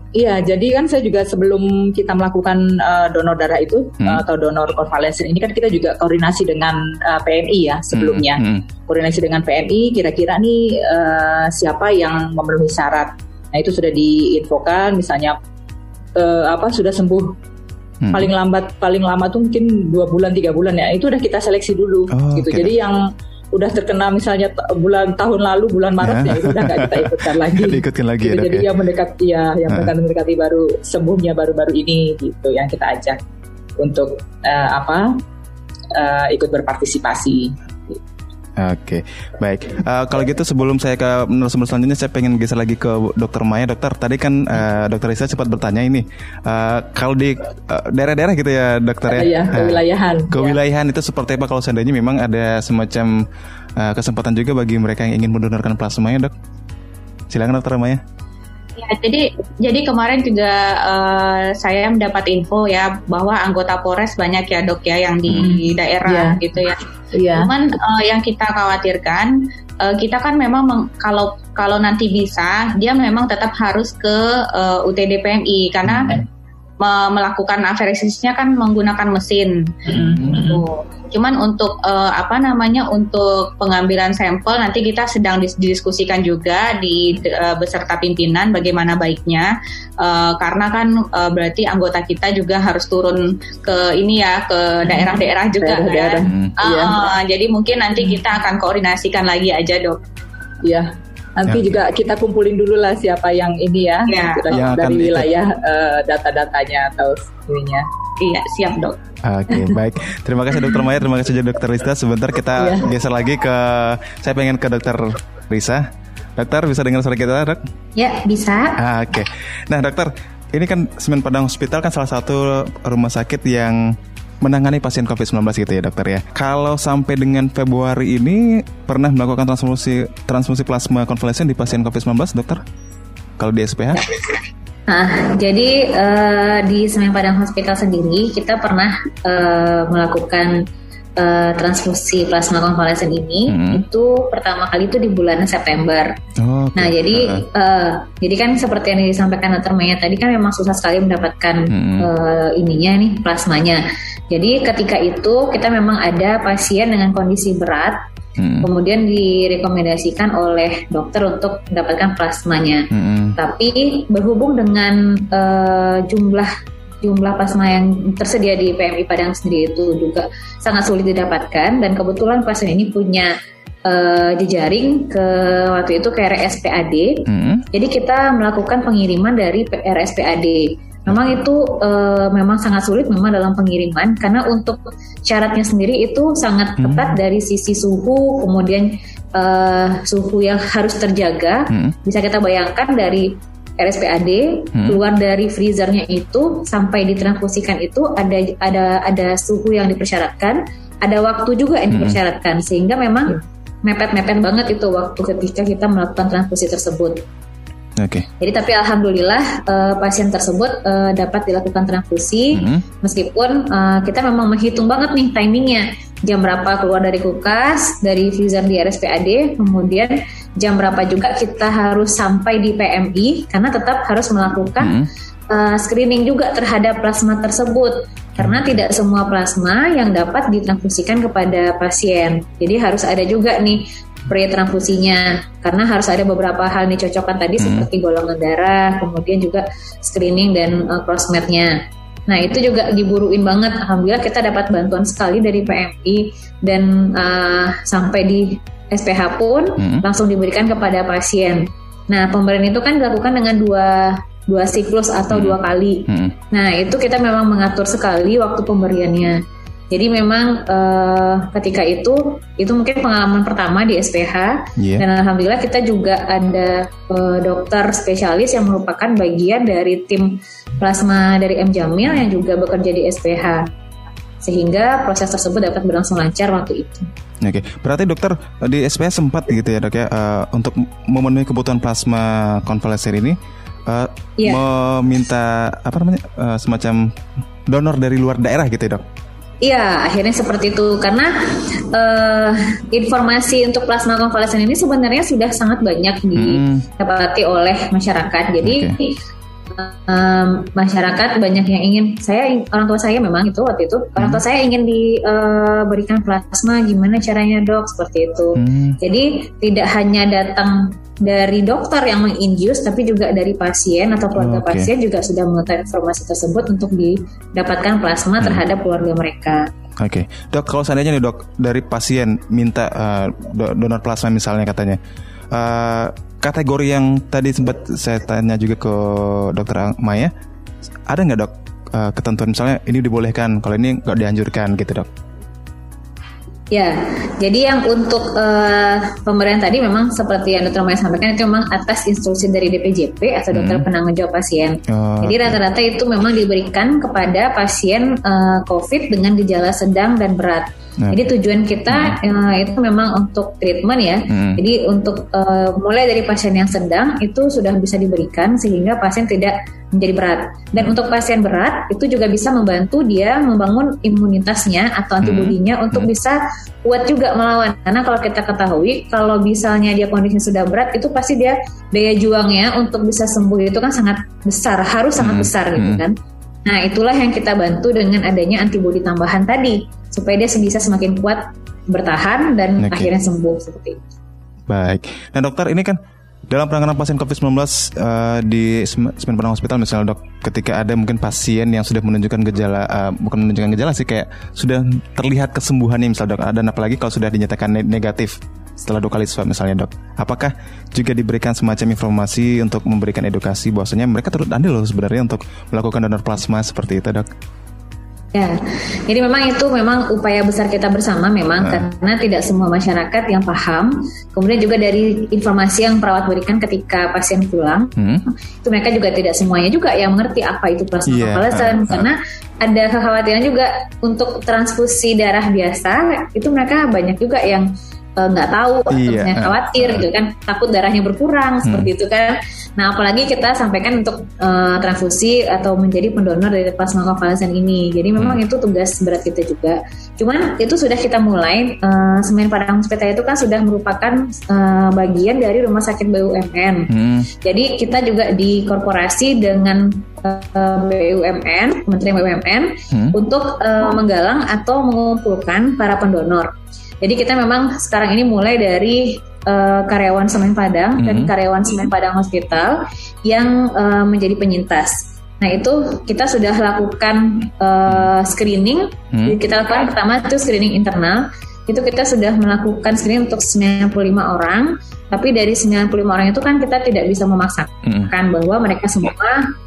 Iya, jadi kan saya juga sebelum kita melakukan uh, donor darah itu Hmm. uh, atau donor konvalesen ini kan kita juga koordinasi dengan uh, PMI ya sebelumnya. Hmm, hmm. Koordinasi dengan PMI kira-kira nih uh, siapa yang memenuhi syarat. Nah, itu sudah diinfokan misalnya uh, apa sudah sembuh Hmm. paling lambat paling lama tuh mungkin dua bulan tiga bulan ya itu udah kita seleksi dulu Oh, gitu oke. jadi yang udah terkena misalnya bulan tahun lalu bulan Maret Ya. ya, itu udah nggak kita ikutkan lagi Diikutin lagi ya, Gitu, dok, jadi ya? yang mendekati ya yang Ah. mendekati baru sembuhnya baru-baru ini gitu yang kita ajak untuk eh, apa eh, ikut berpartisipasi Oke, baik. Eh, kalau gitu sebelum saya ke narasumber selanjutnya, saya pengen geser lagi ke Dokter Maya. Dokter, tadi kan eh, Dokter Risa sempat bertanya ini, eh, kalau di daerah-daerah gitu ya, Dokter ya, ya Eh, kewilayahan Ya. kewilayahan itu seperti apa kalau seandainya memang ada semacam eh, kesempatan juga bagi mereka yang ingin mendonorkan plasma ya, dok? Silakan Dokter Maya. Ya, jadi jadi kemarin juga eh, saya mendapat info ya bahwa anggota Polres banyak ya dok ya yang di daerah Iya. gitu ya. Iya. Cuman eh, yang kita khawatirkan eh, kita kan memang meng- kalau kalau nanti bisa dia memang tetap harus ke eh, UTD PMI karena me- melakukan aferesisnya kan menggunakan mesin. Gitu. Cuman untuk eh, apa namanya untuk pengambilan sampel nanti kita sedang dis- didiskusikan juga di eh, beserta pimpinan bagaimana baiknya Eh, karena kan eh, berarti anggota kita juga harus turun ke ini ya ke daerah-daerah juga Daerah-daerah. kan. Hmm. Ah, Iya. ah, jadi mungkin nanti kita akan koordinasikan lagi aja dok. Iya. Nanti Ya. juga kita kumpulin dulu lah siapa yang ini ya, Ya. Kita Yang dari wilayah eh, data-datanya atau ininya. Iya siap dok. Oke, baik. Terima kasih Dokter Maya, terima kasih juga Dokter Risa. Sebentar kita Iya. geser lagi ke, saya pengen ke Dokter Risa. Dokter bisa dengar suara kita, dok? Ya bisa. Ah, Oke. Nah, dokter, ini kan Semen Padang Hospital kan salah satu rumah sakit yang menangani pasien COVID-19 gitu ya, dokter ya. Kalau sampai dengan Februari ini pernah melakukan transfusi transfusi plasma konvalesen di pasien COVID-19, dokter? Kalau di SPH? Nah, jadi eh, di Semen Padang Hospital sendiri kita pernah eh, melakukan eh, transfusi plasma konvalesen ini Hmm. itu pertama kali itu di bulan September. Oh, oke. Nah, jadi Ah, eh, jadi kan seperti yang disampaikan Dr. Maya tadi kan memang susah sekali mendapatkan Hmm. eh, ininya nih plasmanya. Jadi ketika itu kita memang ada pasien dengan kondisi berat hmm, kemudian direkomendasikan oleh dokter untuk mendapatkan plasmanya. hmm, Tapi berhubung dengan eh, jumlah jumlah plasma yang tersedia di PMI Padang sendiri itu juga sangat sulit didapatkan dan kebetulan pasien ini punya eh, jejaring ke waktu itu ke RSPAD. hmm, Jadi kita melakukan pengiriman dari RSPAD. Memang itu eh, memang sangat sulit memang dalam pengiriman karena untuk syaratnya sendiri itu sangat ketat dari sisi suhu, kemudian eh, suhu yang harus terjaga. hmm, Bisa kita bayangkan dari RSPAD Hmm. keluar dari freezernya itu sampai ditransfusikan itu ada ada ada suhu yang dipersyaratkan, ada waktu juga yang Hmm. dipersyaratkan sehingga memang mepet-mepet banget itu waktu ketika kita melakukan transfusi tersebut. Oke. Jadi tapi alhamdulillah eh, pasien tersebut eh, dapat dilakukan transfusi Hmm, meskipun eh, kita memang menghitung banget nih timingnya jam berapa keluar dari kulkas dari freezer di RSPAD kemudian jam berapa juga kita harus sampai di PMI karena tetap harus melakukan hmm, eh, screening juga terhadap plasma tersebut. Karena tidak semua plasma yang dapat ditransfusikan kepada pasien. Jadi harus ada juga nih pre-transfusinya karena harus ada beberapa hal dicocokkan tadi Hmm. seperti golongan darah kemudian juga screening dan uh, crossmatnya nah itu juga diburuin banget. Alhamdulillah kita dapat bantuan sekali dari PMI dan uh, sampai di SPH pun Hmm. langsung diberikan kepada pasien. Nah pemberian itu kan dilakukan dengan dua dua siklus atau dua kali. Hmm, Nah, itu kita memang mengatur sekali waktu pemberiannya. Jadi memang eh, ketika itu itu mungkin pengalaman pertama di SPH Iya. dan alhamdulillah kita juga ada eh, dokter spesialis yang merupakan bagian dari tim plasma dari M Jamil yang juga bekerja di SPH. Sehingga proses tersebut dapat berlangsung lancar waktu itu. Oke, berarti dokter di SPH sempat gitu ya dok ya eh, untuk memenuhi kebutuhan plasma konvalesen ini eh, Iya. meminta apa namanya eh, semacam donor dari luar daerah gitu ya dok? Iya, akhirnya seperti itu. Karena eh, informasi untuk plasma konvalesen ini sebenarnya sudah sangat banyak didapati oleh masyarakat. Jadi um, masyarakat banyak yang ingin saya orang tua saya memang itu waktu itu orang tua hmm. saya ingin diberikan uh, plasma gimana caranya dok seperti itu hmm. jadi tidak hanya datang dari dokter yang menginjus tapi juga dari pasien atau keluarga okay. pasien juga sudah mengetahui informasi tersebut untuk didapatkan plasma hmm. terhadap keluarga mereka. Oke, okay. dok kalau seandainya nih dok dari pasien minta uh, donor plasma misalnya katanya, uh, kategori yang tadi sempat saya tanya juga ke dokter Maya, ada nggak dok uh, ketentuan misalnya ini dibolehkan, kalau ini nggak dianjurkan gitu dok? Ya, jadi yang untuk uh, pemberian tadi memang seperti yang dokter Maya sampaikan itu memang atas instruksi dari DPJP atau dokter hmm. penanggung jawab pasien. Oh, jadi rata-rata itu memang diberikan kepada pasien uh, COVID dengan gejala sedang dan berat. Nah. Jadi tujuan kita hmm. uh, itu memang untuk treatment ya. Hmm. Jadi untuk uh, mulai dari pasien yang sedang itu sudah bisa diberikan sehingga pasien tidak menjadi berat. Dan untuk pasien berat itu juga bisa membantu dia membangun imunitasnya atau antibodinya hmm. untuk hmm. bisa kuat juga melawan. Karena kalau kita ketahui kalau misalnya dia kondisinya sudah berat itu pasti dia daya juangnya untuk bisa sembuh itu kan sangat besar, harus sangat hmm. besar gitu hmm. kan. Nah, itulah yang kita bantu dengan adanya antibodi tambahan tadi supaya dia bisa semakin kuat bertahan dan okay. akhirnya sembuh seperti itu. Baik. Nah, dokter ini kan dalam penanganan pasien COVID-19 uh, eh, di Semen Padang Hospital misalnya dok, ketika ada mungkin pasien yang sudah menunjukkan gejala, uh, bukan menunjukkan gejala sih kayak sudah terlihat kesembuhannya misalnya dok, dan apalagi kalau sudah dinyatakan negatif setelah dua kali swab misalnya dok. Apakah juga diberikan semacam informasi untuk memberikan edukasi bahwasanya mereka turut andil loh sebenarnya untuk melakukan donor plasma seperti itu dok? Ya, jadi memang itu memang upaya besar kita bersama memang nah. karena tidak semua masyarakat yang paham. Kemudian juga dari informasi yang perawat berikan ketika pasien pulang, hmm. itu mereka juga tidak semuanya juga yang mengerti apa itu plasma yeah. konvalesen uh, uh. karena ada kekhawatiran juga untuk transfusi darah biasa itu mereka banyak juga yang nggak uh, tahu iya. atau khawatir gitu kan takut darahnya berkurang hmm. seperti itu kan nah apalagi kita sampaikan untuk uh, transfusi atau menjadi pendonor dari plasma konvalesen ini jadi memang hmm. itu tugas berat kita juga cuman itu sudah kita mulai uh, Semen Padang Hospital itu kan sudah merupakan uh, bagian dari rumah sakit BUMN hmm. jadi kita juga dikorporasi dengan BUMN Kementerian BUMN hmm. untuk uh, menggalang atau mengumpulkan para pendonor jadi kita memang sekarang ini mulai dari uh, karyawan Semen Padang mm -hmm. dan mhm. karyawan Semen Padang Hospital yang uh, menjadi penyintas. Nah itu kita sudah lakukan uh, screening. Hmm. Kita lakukan pertama itu screening internal. Itu kita sudah melakukan screening untuk 95 orang. Tapi dari 95 orang itu kan kita tidak bisa memaksakan hmm. bahwa mereka semua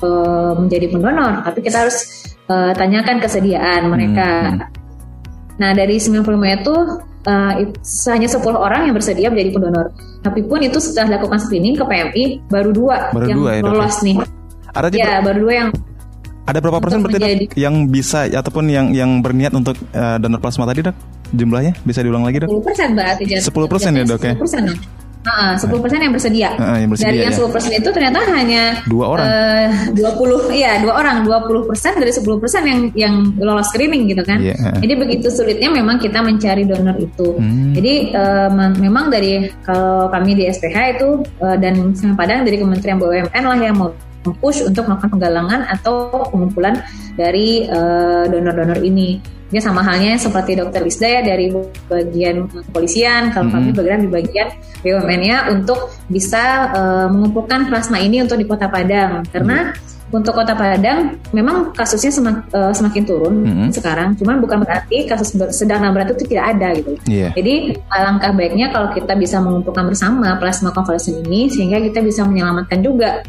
uh, menjadi pendonor. Tapi kita harus uh, tanyakan kesediaan mereka. Hmm. Nah dari 95 itu uh, hanya 10 orang yang bersedia menjadi pendonor. Tapi pun itu setelah dilakukan screening ke PMI baru dua baru yang dua, ya, lolos ya? nih. Ada ya baru dua yang ada berapa persen berarti menjadi... yang bisa ataupun yang yang berniat untuk uh, donor plasma tadi dok? Jumlahnya bisa diulang lagi dok? 10 persen berarti. 10 persen ya dok ya? 10 persen sepuluh persen yang bersedia. Uh, yang bersedia. Dari yang ya. sepuluh persen itu ternyata hanya dua orang. Eh, dua puluh, iya dua orang, dua puluh persen dari sepuluh persen yang yang lolos screening gitu kan. Yeah. Iya, Jadi begitu sulitnya memang kita mencari donor itu. Hmm. Jadi uh, memang dari kalau kami di SPH itu uh, dan Padang dari Kementerian BUMN lah yang mau push untuk melakukan penggalangan atau pengumpulan dari donor-donor uh, ini. Dia sama halnya seperti dokter Lisda ya dari bagian kepolisian, kalau mm -hmm. kami bergerak di bagian BUMN-nya untuk bisa uh, mengumpulkan plasma ini untuk di Kota Padang. Karena mm -hmm. untuk Kota Padang memang kasusnya semak, uh, semakin turun mm -hmm. sekarang, cuman bukan berarti kasus sedang dan berat itu tidak ada gitu. Yeah. Jadi alangkah baiknya kalau kita bisa mengumpulkan bersama plasma konvalesen ini sehingga kita bisa menyelamatkan juga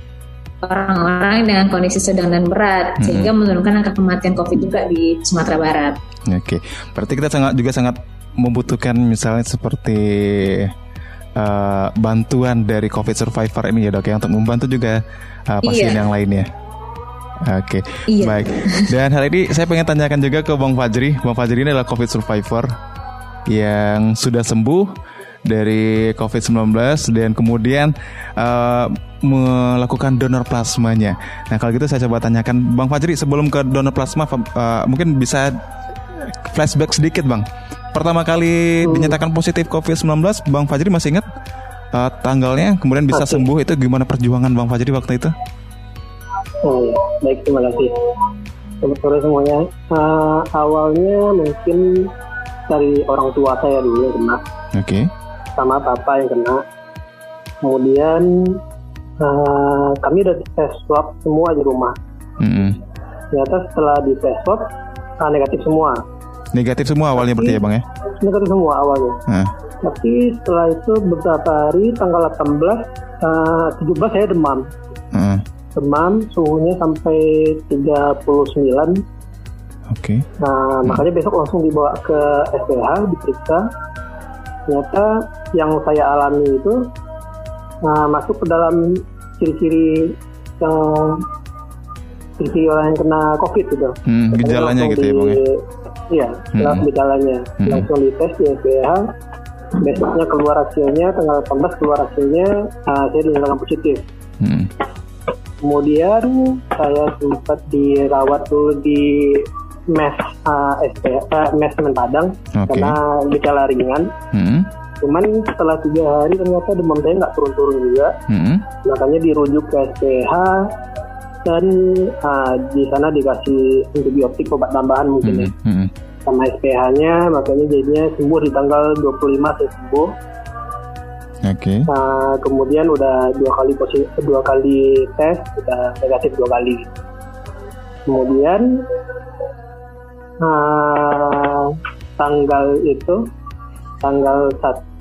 orang-orang dengan kondisi sedang dan berat hmm. sehingga menurunkan angka kematian COVID juga di Sumatera Barat. Oke, berarti kita sangat juga sangat membutuhkan misalnya seperti uh, bantuan dari COVID survivor ini ya dok ya untuk membantu juga uh, pasien iya. yang lainnya. Oke, iya. baik. Dan hal ini saya pengen tanyakan juga ke Bang Fajri. Bang Fajri ini adalah COVID survivor yang sudah sembuh dari COVID-19 dan kemudian uh, melakukan donor plasmanya. Nah kalau gitu saya coba tanyakan Bang Fajri sebelum ke donor plasma uh, mungkin bisa flashback sedikit Bang. Pertama kali dinyatakan positif COVID-19 Bang Fajri masih ingat uh, tanggalnya kemudian bisa sembuh itu gimana perjuangan Bang Fajri waktu itu? Oh ya, baik terima kasih. Selamat sore semuanya. Uh, awalnya mungkin dari orang tua saya dulu yang kena. Oke. Okay. Sama papa yang kena. Kemudian uh, kami udah tes swab semua di rumah. Mm. Ternyata setelah di tes swab uh, negatif semua. Negatif semua awalnya berarti ya bang ya? Negatif semua awalnya. Uh. Tapi setelah itu beberapa hari tanggal 18, uh, 17 saya demam. Uh. Demam suhunya sampai 39. Oke. Okay. Nah, hmm. makanya besok langsung dibawa ke SPH diperiksa. Ternyata yang saya alami itu nah, masuk ke dalam ciri-ciri yang ciri-ciri orang yang kena COVID gitu. Hmm, gejalanya gitu ya, Bang ya? Iya, hmm. gejalanya. Hmm. Langsung dites di SPH. Besoknya keluar hasilnya, tanggal 18 keluar hasilnya, nah, saya dinyatakan positif. Hmm. Kemudian saya sempat dirawat dulu di mes uh, SP, uh, mes Semen Padang okay. karena gejala ringan. Hmm. Cuman setelah tiga hari ternyata demam saya nggak turun-turun juga. Hmm. Makanya dirujuk ke SPH dan uh, di sana dikasih antibiotik obat tambahan mungkin hmm. ya. Hmm. Sama SPH-nya makanya jadinya sembuh di tanggal 25 saya sembuh. Oke. Okay. Nah, kemudian udah dua kali positif, dua kali tes, udah negatif dua kali. Kemudian uh, tanggal itu tanggal 1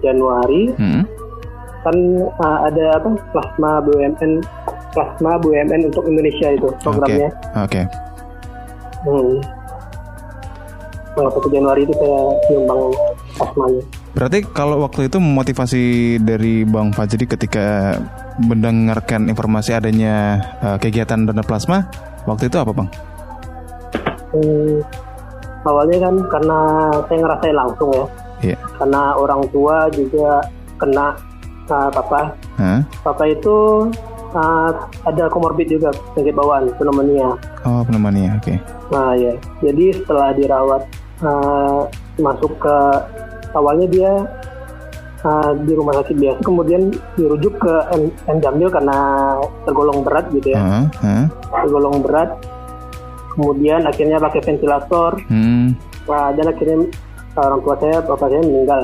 Januari hmm. kan uh, ada apa plasma BUMN plasma BUMN untuk Indonesia itu programnya. Oke. Okay. Okay. Hmm. Tanggal 1 Januari itu saya nyumbang plasmanya. Berarti kalau waktu itu memotivasi dari Bang Fajri ketika mendengarkan informasi adanya uh, kegiatan donor plasma, waktu itu apa Bang? Hmm, awalnya kan karena saya ngerasain langsung ya. Yeah. Karena orang tua juga kena uh, papa. Huh? Papa itu uh, ada komorbid juga penyakit bawaan pneumonia. Oh pneumonia, oke. Okay. Nah ya, jadi setelah dirawat uh, masuk ke awalnya dia uh, di rumah sakit biasa, kemudian dirujuk ke N, Jambil karena tergolong berat gitu ya. Uh, uh. Tergolong berat kemudian akhirnya pakai ventilator hmm. nah, dan akhirnya orang tua saya bapak saya meninggal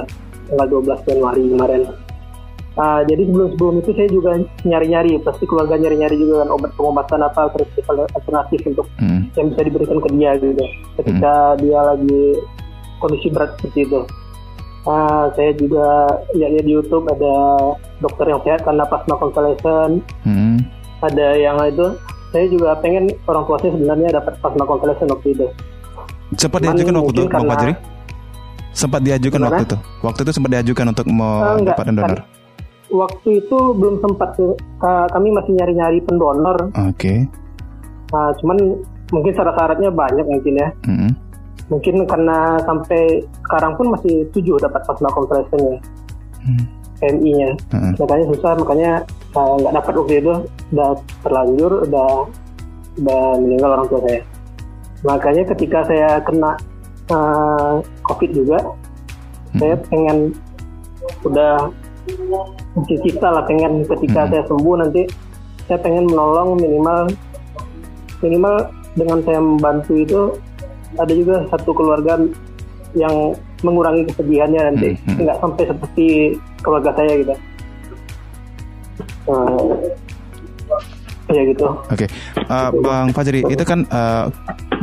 tanggal 12 Januari kemarin uh, jadi sebelum sebelum itu saya juga nyari-nyari pasti keluarga nyari-nyari juga kan obat pengobatan apa alternatif alternatif untuk hmm. yang bisa diberikan ke dia gitu ketika hmm. dia lagi kondisi berat seperti itu Uh, saya juga lihatnya di YouTube ada dokter yang sehat karena plasma convalescent. Hmm. Ada yang itu saya juga pengen orang tua saya sebenarnya dapat plasma convalescent waktu itu. Sempat diajukan waktu itu, Bang Fajri? Sempat diajukan Gimana? waktu itu. Waktu itu sempat diajukan untuk mau uh, dapat donor. Waktu itu belum sempat uh, kami masih nyari-nyari pendonor. Oke. Okay. Uh, cuman mungkin syarat-syaratnya banyak mungkin ya. Mm -hmm. Mungkin karena sampai sekarang pun masih tujuh dapat plasma convalescent ya. Mm. PMI-nya. Hmm. Makanya susah, makanya eh, nggak uh, dapat waktu itu, udah terlanjur, udah udah meninggal orang tua saya. Makanya ketika saya kena uh, COVID juga, hmm. saya pengen udah cita lah pengen ketika hmm. saya sembuh nanti saya pengen menolong minimal minimal dengan saya membantu itu ada juga satu keluarga yang mengurangi kesedihannya nanti hmm, hmm. nggak sampai seperti keluarga saya gitu uh, ya gitu oke okay. uh, eh, bang Fajri itu kan uh,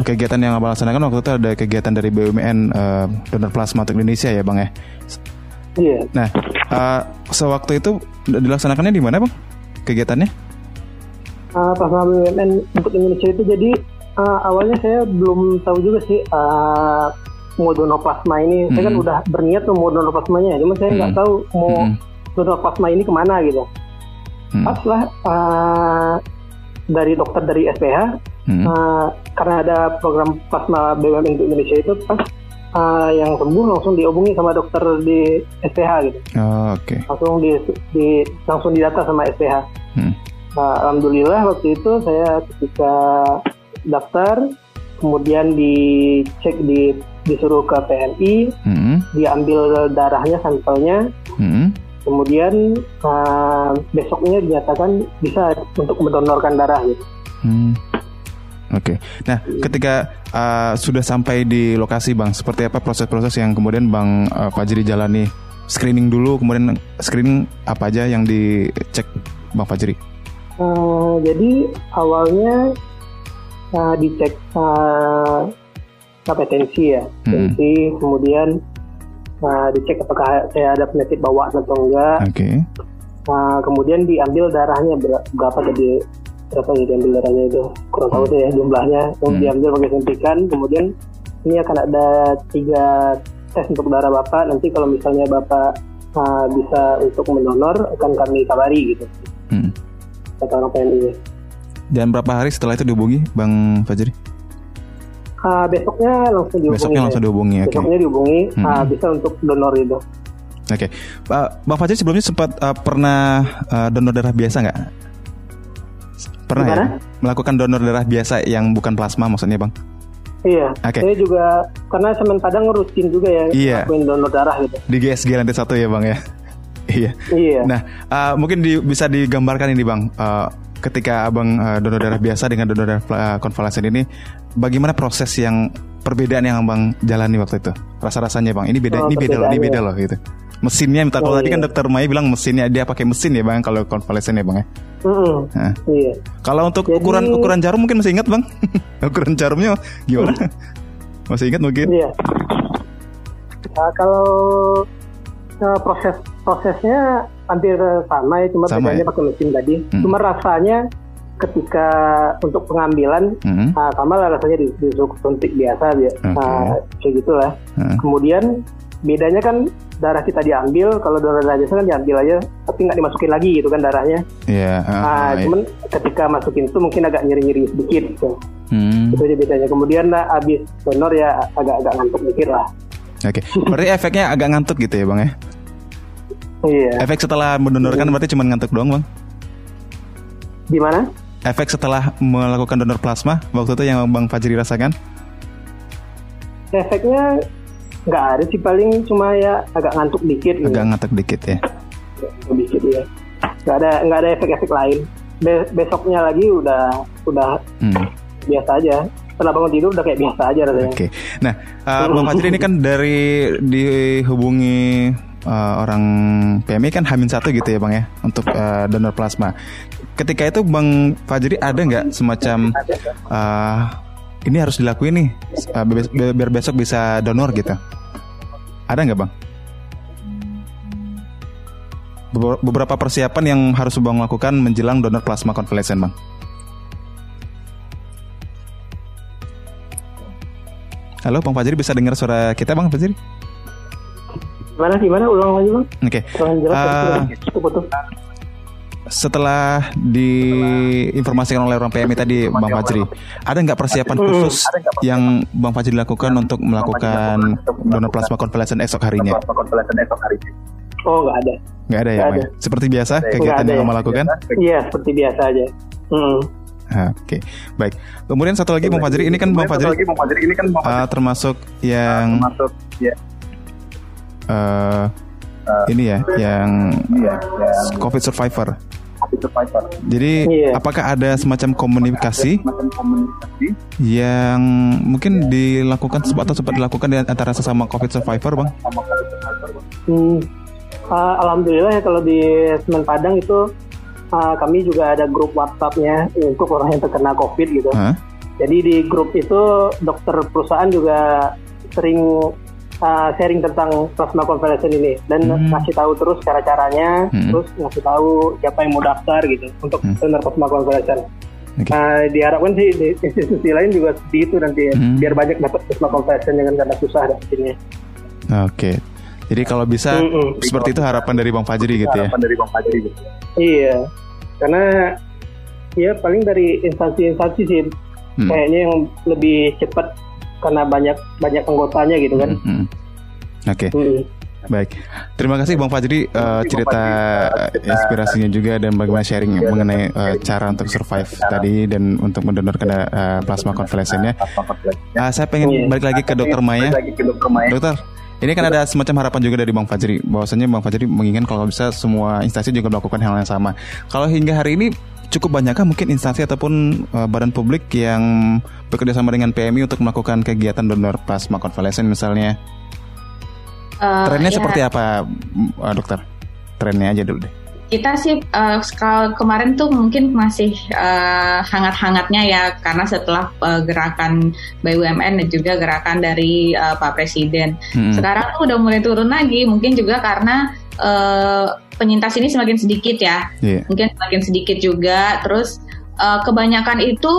kegiatan yang abang laksanakan waktu itu ada kegiatan dari BUMN uh, donor plasma untuk Indonesia ya bang ya iya nah uh, sewaktu itu dilaksanakannya di mana bang kegiatannya uh, plasma BUMN untuk Indonesia itu jadi uh, awalnya saya belum tahu juga sih uh, mau donor plasma ini, hmm. saya kan udah berniat mau donor plasmanya, cuma saya nggak hmm. tahu mau hmm. donor plasma ini ke mana gitu. Hmm. Pas lah uh, dari dokter dari SPH, hmm. uh, karena ada program plasma BUMN untuk Indonesia itu pas uh, yang sembuh langsung dihubungi sama dokter di SPH gitu. Oh, Oke. Okay. Langsung di, di langsung didata sama SPH. Hmm. Uh, Alhamdulillah waktu itu saya ketika daftar kemudian dicek di disuruh ke PNI, hmm. diambil darahnya sampelnya, hmm. kemudian uh, besoknya dinyatakan bisa untuk mendonorkan darah gitu. Hmm. Oke. Okay. Nah, ketika uh, sudah sampai di lokasi, Bang, seperti apa proses-proses yang kemudian Bang uh, Fajri jalani? Screening dulu, kemudian screening apa aja yang dicek Bang Fajri? Uh, jadi awalnya uh, dicek uh, kompetensi ya, kompetensi, hmm. kemudian uh, dicek apakah saya ada penyakit bawaan atau enggak. Oke. Okay. Uh, kemudian diambil darahnya berapa tadi berapa ya diambil darahnya itu kurang tahu sih ya jumlahnya hmm. diambil pakai suntikan kemudian ini akan ada tiga tes untuk darah bapak nanti kalau misalnya bapak uh, bisa untuk mendonor akan kami kabari gitu hmm. kata orang PNI dan berapa hari setelah itu dihubungi Bang Fajri? Uh, besoknya langsung dihubungi. Besoknya langsung dihubungi, okay. Besoknya dihubungi, hmm. uh, bisa untuk donor itu. Oke, okay. Bang Fajri sebelumnya sempat uh, pernah uh, donor darah biasa nggak? Pernah ya? Gimana? ya? Melakukan donor darah biasa yang bukan plasma maksudnya bang? Iya. Okay. Saya juga karena semen Padang rutin juga ya. Iya. donor darah gitu. Di GSG lantai satu ya bang ya. iya. Iya. Nah uh, mungkin di, bisa digambarkan ini bang. Uh, ketika abang uh, donor darah biasa dengan donor darah uh, konvalesen ini, bagaimana proses yang perbedaan yang abang jalani waktu itu? Rasa rasanya bang, ini beda, oh, ini beda loh, ini beda loh gitu mesinnya minta kalau oh, tadi kan iya. dokter Maya bilang mesinnya dia pakai mesin ya bang kalau konvalesen ya bang ya. Mm-hmm. Nah. Iya. Kalau untuk Jadi, ukuran ukuran jarum mungkin masih ingat bang? ukuran jarumnya gimana? masih ingat mungkin? Iya. Nah, kalau uh, proses prosesnya hampir sama ya, cuma sama bedanya ya? pakai mesin tadi. Hmm. Cuma rasanya ketika untuk pengambilan hmm. uh, sama lah rasanya di, di suntik biasa ya, okay. uh, kayak gitulah. Hmm. Kemudian bedanya kan darah kita diambil kalau darah darah biasa kan diambil aja tapi nggak dimasukin lagi gitu kan darahnya Iya. Yeah, uh, nah yeah. cuman ketika masukin itu mungkin agak nyeri nyeri sedikit gitu hmm. itu aja bedanya kemudian lah abis donor ya agak-agak ngantuk dikit lah oke okay. berarti efeknya agak ngantuk gitu ya bang ya iya efek setelah mendonorkan hmm. berarti cuma ngantuk doang bang gimana efek setelah melakukan donor plasma waktu itu yang bang Fajri rasakan efeknya nggak ada sih paling cuma ya agak ngantuk dikit agak gitu. ngantuk dikit ya dikit ya nggak ada nggak ada efek-efek lain Be besoknya lagi udah udah hmm. biasa aja setelah bangun tidur udah kayak biasa aja rasanya. Oke. Okay. Nah, uh, Bang Fajri ini kan dari dihubungi uh, orang PMI kan Hamin satu gitu ya Bang ya untuk uh, donor plasma. Ketika itu Bang Fajri ada nggak semacam uh, ini harus dilakuin nih uh, biar besok bisa donor gitu? Ada nggak bang? Beberapa persiapan yang harus bang lakukan menjelang donor plasma konvalesen bang. Halo Bang Fajri bisa dengar suara kita Bang Fajri? Gimana gimana ulang lagi Bang? Oke. Okay. Uh, setelah diinformasikan oleh orang PMI tadi Bang Fajri, ada nggak persiapan khusus yang Bang Fajri lakukan untuk melakukan donor plasma konvalesen esok harinya? Oh nggak ada. Nggak ada ya, Bang? Seperti biasa kegiatan yang Bang lakukan? Iya, seperti biasa aja. Hmm. Oke, okay. baik. Kemudian satu lagi Bang Fajri, ini kan Bang Fajri, ini kan uh, termasuk yang termasuk ya. Uh, uh, ini ya, yang, iya, yang COVID survivor. Jadi yeah. apakah ada semacam komunikasi, semacam komunikasi yang mungkin dilakukan atau sempat dilakukan di antara sesama COVID survivor, bang? Hmm, uh, Alhamdulillah ya kalau di Semen Padang itu uh, kami juga ada grup WhatsAppnya untuk orang yang terkena COVID gitu. Huh? Jadi di grup itu dokter perusahaan juga sering uh, sharing tentang plasma convalescent ini dan hmm. ngasih tahu terus cara caranya, hmm. terus ngasih tahu siapa yang mau daftar gitu untuk hmm. donor plasma convalescent. Okay. Uh, diharapkan sih di institusi lain juga seperti itu nanti ya, hmm. biar banyak dapat plasma convalescent dengan karena susah dapetinnya. Oke. Okay. Jadi kalau bisa mm -mm. seperti itu harapan dari Bang Fajri gitu ya. Harapan dari Bang Fajri gitu. Iya. Karena ya paling dari instansi-instansi sih hmm. kayaknya yang lebih cepat karena banyak banyak anggotanya gitu kan. Mm -hmm. Oke. Okay. Mm. Baik, terima kasih Bang Fajri uh, cerita inspirasinya juga dan bagaimana sharing mengenai uh, cara untuk survive tadi dan untuk mendonorkan uh, plasma konvalesennya. Uh, saya pengen iya. balik lagi ke Dokter Maya. Dokter, ini kan ada semacam harapan juga dari Bang Fajri, bahwasanya Bang Fajri menginginkan kalau bisa semua instansi juga melakukan hal yang sama. Kalau hingga hari ini cukup banyakkah mungkin instansi ataupun uh, badan publik yang bekerja sama dengan PMI untuk melakukan kegiatan donor plasma konvalesen misalnya? Uh, Trennya ya. seperti apa, uh, dokter? Trennya aja dulu deh kita sih uh, kemarin tuh mungkin masih uh, hangat-hangatnya ya karena setelah uh, gerakan BUMN dan juga gerakan dari uh, Pak Presiden. Hmm. Sekarang tuh udah mulai turun lagi, mungkin juga karena uh, penyintas ini semakin sedikit ya, yeah. mungkin semakin sedikit juga. Terus uh, kebanyakan itu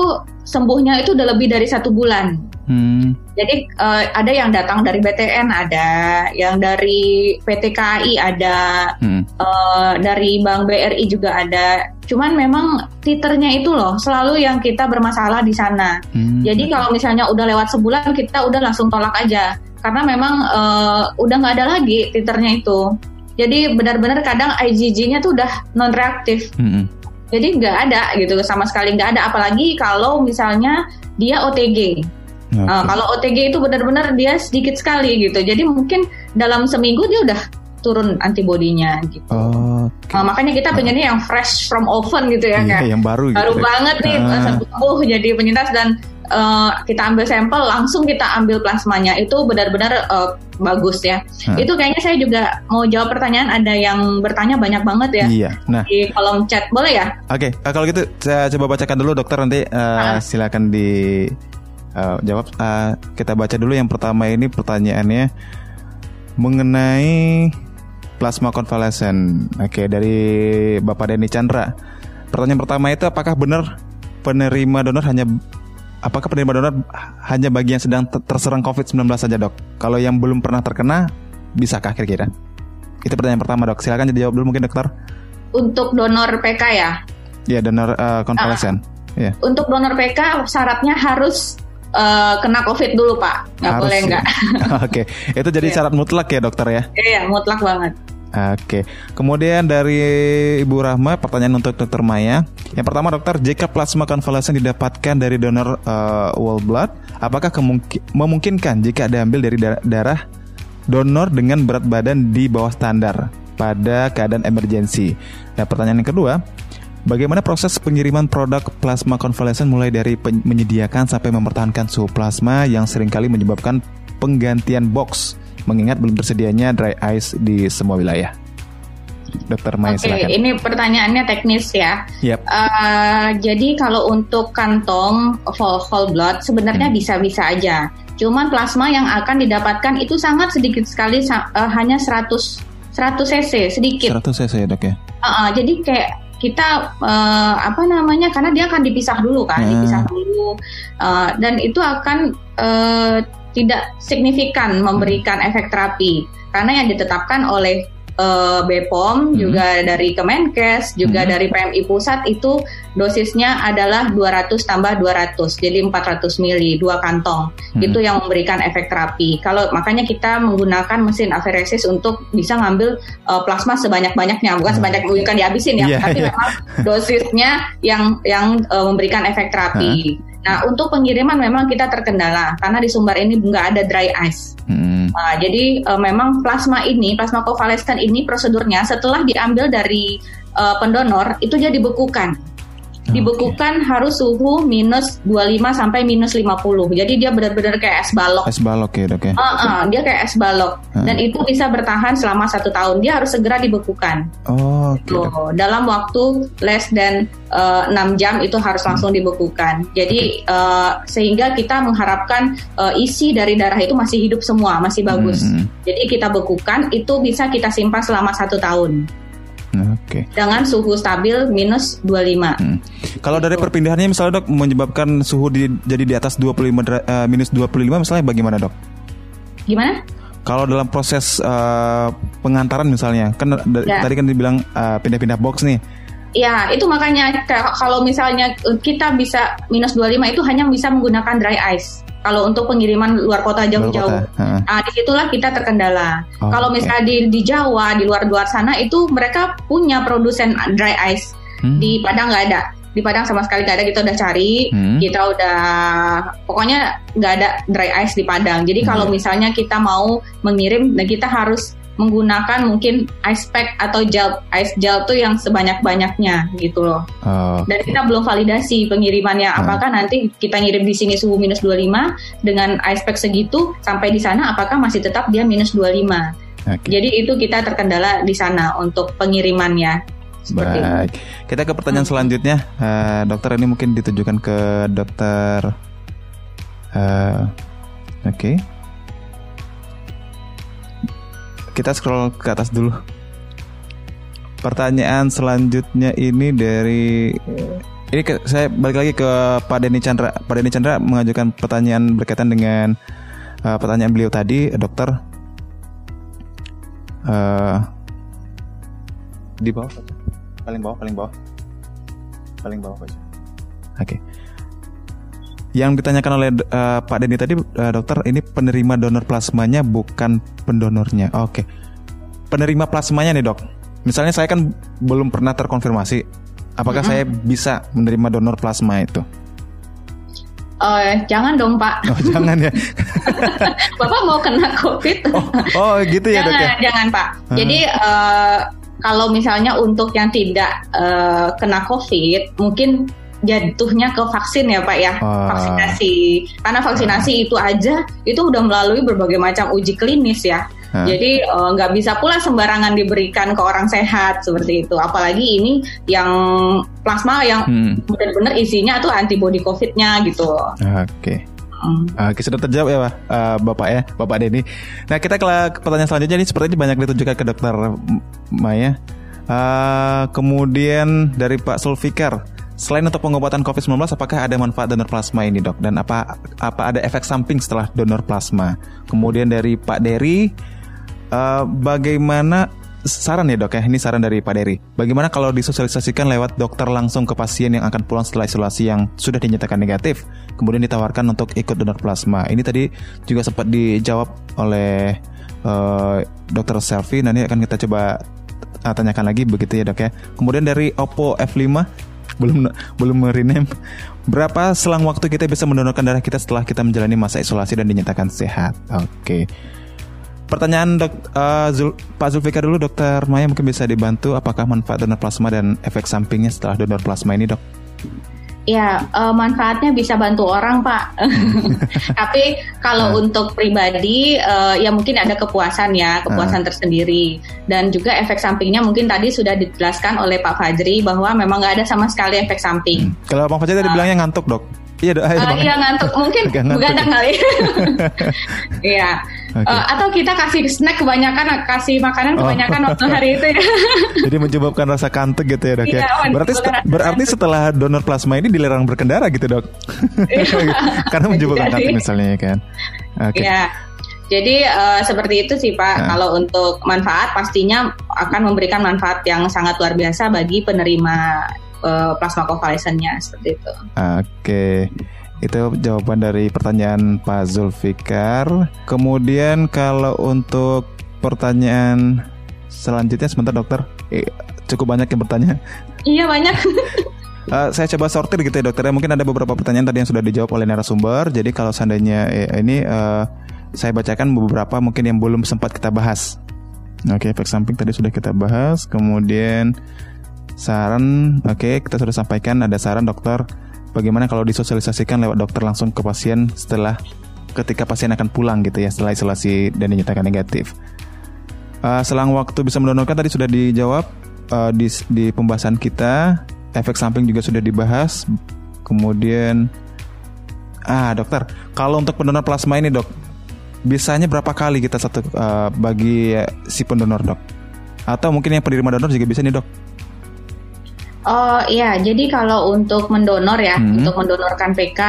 sembuhnya itu udah lebih dari satu bulan. Hmm. Jadi uh, ada yang datang dari BTN, ada yang dari PT KAI, ada hmm. uh, dari Bank BRI juga ada. Cuman memang titernya itu loh selalu yang kita bermasalah di sana. Hmm. Jadi kalau misalnya udah lewat sebulan kita udah langsung tolak aja karena memang uh, udah nggak ada lagi titernya itu. Jadi benar-benar kadang IgG-nya tuh udah non reaktif. Hmm. Jadi nggak ada gitu sama sekali nggak ada. Apalagi kalau misalnya dia OTG. Okay. Uh, kalau OTG itu benar-benar dia sedikit sekali gitu. Jadi mungkin dalam seminggu dia udah turun antibodinya gitu. Okay. Uh, makanya kita pengennya yang fresh from oven gitu ya iya, yang baru baru gitu. banget nih uh. jadi penyintas dan uh, kita ambil sampel langsung kita ambil plasmanya itu benar-benar uh, bagus ya. Hmm. Itu kayaknya saya juga mau jawab pertanyaan ada yang bertanya banyak banget ya. Iya. Nah, di kolom chat boleh ya? Oke, okay. uh, kalau gitu saya coba bacakan dulu dokter nanti uh, silakan di uh, jawab. Uh, kita baca dulu yang pertama ini pertanyaannya mengenai plasma konvalesen. Oke, dari Bapak Denny Chandra. Pertanyaan pertama itu apakah benar penerima donor hanya apakah penerima donor hanya bagi yang sedang terserang COVID-19 saja, Dok? Kalau yang belum pernah terkena, bisakah kira-kira? Itu pertanyaan pertama, Dok. Silakan dijawab dulu mungkin, Dokter. Untuk donor PK ya? Iya, donor uh, konvalesen. Uh, yeah. Untuk donor PK syaratnya harus uh, kena COVID dulu Pak, nggak Harus boleh nggak. Oke, okay. itu jadi yeah. syarat mutlak ya dokter ya? Iya, mutlak banget. Oke, kemudian dari Ibu Rahma, pertanyaan untuk Dokter Maya. Yang pertama, dokter, jika plasma konvalesen didapatkan dari donor uh, whole blood, apakah memungkinkan jika diambil dari darah donor dengan berat badan di bawah standar pada keadaan emergensi? Nah, pertanyaan yang kedua, Bagaimana proses pengiriman produk plasma konvalesen mulai dari menyediakan sampai mempertahankan suhu plasma yang sering kali menyebabkan penggantian box mengingat belum tersedianya dry ice di semua wilayah? Dokter Maya Oke, okay, ini pertanyaannya teknis ya. Yep. Uh, jadi kalau untuk kantong whole, whole blood sebenarnya hmm. bisa-bisa hmm. aja. Cuman plasma yang akan didapatkan itu sangat sedikit sekali, uh, hanya 100 100 cc sedikit. 100 cc ya dok ya. Uh, uh, jadi kayak kita uh, apa namanya karena dia akan dipisah dulu kan hmm. dipisah dulu uh, dan itu akan uh, tidak signifikan memberikan efek terapi karena yang ditetapkan oleh uh, BPOM, hmm. juga dari Kemenkes, juga hmm. dari PMI pusat itu dosisnya adalah 200 tambah 200, jadi 400 mili dua kantong. Hmm. Itu yang memberikan efek terapi. Kalau makanya kita menggunakan mesin aferesis untuk bisa ngambil uh, plasma sebanyak-banyaknya, bukan hmm. sebanyak bukan dihabisin ya, yeah, tapi yeah. memang dosisnya yang yang uh, memberikan efek terapi. Nah, untuk pengiriman memang kita terkendala karena di Sumbar ini nggak ada dry ice. Hmm. Nah, jadi uh, memang plasma ini, plasma konvalesen ini prosedurnya setelah diambil dari uh, pendonor itu dia dibekukan dibekukan okay. harus suhu minus 25 sampai minus 50. Jadi dia benar-benar kayak es balok. Es balok ya dok ya? Uh, uh, dia kayak es balok. Uh. Dan itu bisa bertahan selama satu tahun. Dia harus segera dibekukan. Oh, okay, so, dalam waktu less than uh, 6 jam itu harus hmm. langsung hmm. dibekukan. Jadi uh, sehingga kita mengharapkan uh, isi dari darah itu masih hidup semua, masih bagus. Hmm. hmm. Jadi kita bekukan itu bisa kita simpan selama satu tahun. Oke. Okay. Dengan suhu stabil minus 25. Hmm. Kalau dari perpindahannya misalnya dok menyebabkan suhu di, jadi di atas 25 uh, minus 25 misalnya bagaimana dok? Gimana? Kalau dalam proses uh, pengantaran misalnya, kan ya. tadi kan dibilang uh, pindah-pindah box nih. Ya, itu makanya kalau misalnya kita bisa minus 25 itu hanya bisa menggunakan dry ice. Kalau untuk pengiriman luar kota jauh-jauh, nah, di situlah kita terkendala. Oh, kalau misalnya okay. di, di Jawa, di luar luar sana itu mereka punya produsen dry ice. Hmm. Di Padang nggak ada. Di Padang sama sekali nggak ada. Kita udah cari, hmm. kita udah pokoknya nggak ada dry ice di Padang. Jadi hmm. kalau misalnya kita mau mengirim, nah kita harus menggunakan mungkin ice pack atau gel ice gel tuh yang sebanyak-banyaknya gitu loh. Oh. Dan kita belum validasi pengirimannya hmm. apakah nanti kita ngirim di sini suhu minus 25 dengan ice pack segitu sampai di sana apakah masih tetap dia minus 25. Okay. Jadi itu kita terkendala di sana untuk pengirimannya. Seperti Baik. Itu. Kita ke pertanyaan hmm. selanjutnya, uh, dokter ini mungkin ditujukan ke dokter. Uh, Oke. Okay. Kita scroll ke atas dulu. Pertanyaan selanjutnya ini dari ini ke, saya balik lagi ke Pak Denny Chandra. Pak Denny Chandra mengajukan pertanyaan berkaitan dengan uh, pertanyaan beliau tadi, dokter. Uh, di bawah, paling bawah, paling bawah, paling bawah aja. Oke. Okay. Yang ditanyakan oleh uh, Pak Denny tadi, uh, dokter, ini penerima donor plasmanya bukan pendonornya. Oke, okay. penerima plasmanya nih dok. Misalnya saya kan belum pernah terkonfirmasi, apakah mm -hmm. saya bisa menerima donor plasma itu? Oh, jangan dong Pak. Oh, jangan ya. Bapak mau kena COVID? Oh, oh gitu ya jangan, dok ya? Jangan Pak. Hmm. Jadi uh, kalau misalnya untuk yang tidak uh, kena COVID, mungkin jatuhnya ke vaksin ya Pak ya vaksinasi karena vaksinasi itu aja itu udah melalui berbagai macam uji klinis ya Hmm. Jadi eh, nggak uh, bisa pula sembarangan diberikan ke orang sehat seperti itu. Apalagi ini yang plasma yang hmm. benar-benar isinya tuh antibody COVID-nya gitu. Oke. Okay. Hmm. Oke sudah terjawab ya Pak, uh, Bapak ya, Bapak Denny. Nah kita ke pertanyaan selanjutnya ini sepertinya banyak ditujukan ke Dokter Maya. Uh, kemudian dari Pak Sulfikar. Selain untuk pengobatan COVID-19, apakah ada manfaat donor plasma ini dok? Dan apa apa ada efek samping setelah donor plasma? Kemudian dari Pak Dery, uh, bagaimana saran ya dok ya? Ini saran dari Pak Dery. Bagaimana kalau disosialisasikan lewat dokter langsung ke pasien yang akan pulang setelah isolasi yang sudah dinyatakan negatif, kemudian ditawarkan untuk ikut donor plasma? Ini tadi juga sempat dijawab oleh uh, dokter Selfie. Nanti akan kita coba uh, tanyakan lagi begitu ya dok ya. Kemudian dari Oppo F5 belum belum merename. Berapa selang waktu kita bisa mendonorkan darah kita setelah kita menjalani masa isolasi dan dinyatakan sehat? Oke. Okay. Pertanyaan dok, uh, Zul, Pak Zulfikar dulu, Dokter Maya mungkin bisa dibantu. Apakah manfaat donor plasma dan efek sampingnya setelah donor plasma ini, dok? Ya, uh, manfaatnya bisa bantu orang, Pak. Tapi kalau uh. untuk pribadi, uh, ya mungkin ada kepuasan ya, kepuasan uh. tersendiri. Dan juga efek sampingnya mungkin tadi sudah dijelaskan oleh Pak Fajri bahwa memang nggak ada sama sekali efek samping. Hmm. Kalau Pak Fajri tadi uh. bilangnya ngantuk, dok. Iya, dok. Uh, iya ngantuk. Mungkin begadang kali. Iya. Okay. Uh, atau kita kasih snack kebanyakan, kasih makanan oh. kebanyakan oh. waktu hari itu ya. Jadi menyebabkan rasa kantuk gitu ya dok ya. Iya, berarti berarti setelah donor plasma ini dilarang berkendara gitu dok. Iya. Karena menyebabkan kantuk misalnya ya kan. Oke. Okay. Iya. Jadi uh, seperti itu sih Pak. Nah. Kalau untuk manfaat pastinya akan memberikan manfaat yang sangat luar biasa bagi penerima uh, plasma convalescennya seperti itu. Oke. Okay. Itu jawaban dari pertanyaan Pak Zulfikar. Kemudian kalau untuk pertanyaan selanjutnya sebentar dokter, eh, cukup banyak yang bertanya. Iya banyak. uh, saya coba sortir gitu ya dokter. Ya. Mungkin ada beberapa pertanyaan tadi yang sudah dijawab oleh narasumber. Jadi kalau seandainya eh, ini uh, saya bacakan beberapa mungkin yang belum sempat kita bahas. Oke, okay, efek samping tadi sudah kita bahas. Kemudian saran, oke okay, kita sudah sampaikan ada saran dokter bagaimana kalau disosialisasikan lewat dokter langsung ke pasien setelah ketika pasien akan pulang gitu ya setelah isolasi dan dinyatakan negatif. Uh, selang waktu bisa mendonorkan tadi sudah dijawab uh, di, di pembahasan kita. Efek samping juga sudah dibahas. Kemudian, ah dokter, kalau untuk pendonor plasma ini dok, bisanya berapa kali kita satu uh, bagi si pendonor dok? Atau mungkin yang penerima donor juga bisa nih dok? Oh iya, jadi kalau untuk mendonor ya, hmm. untuk mendonorkan PK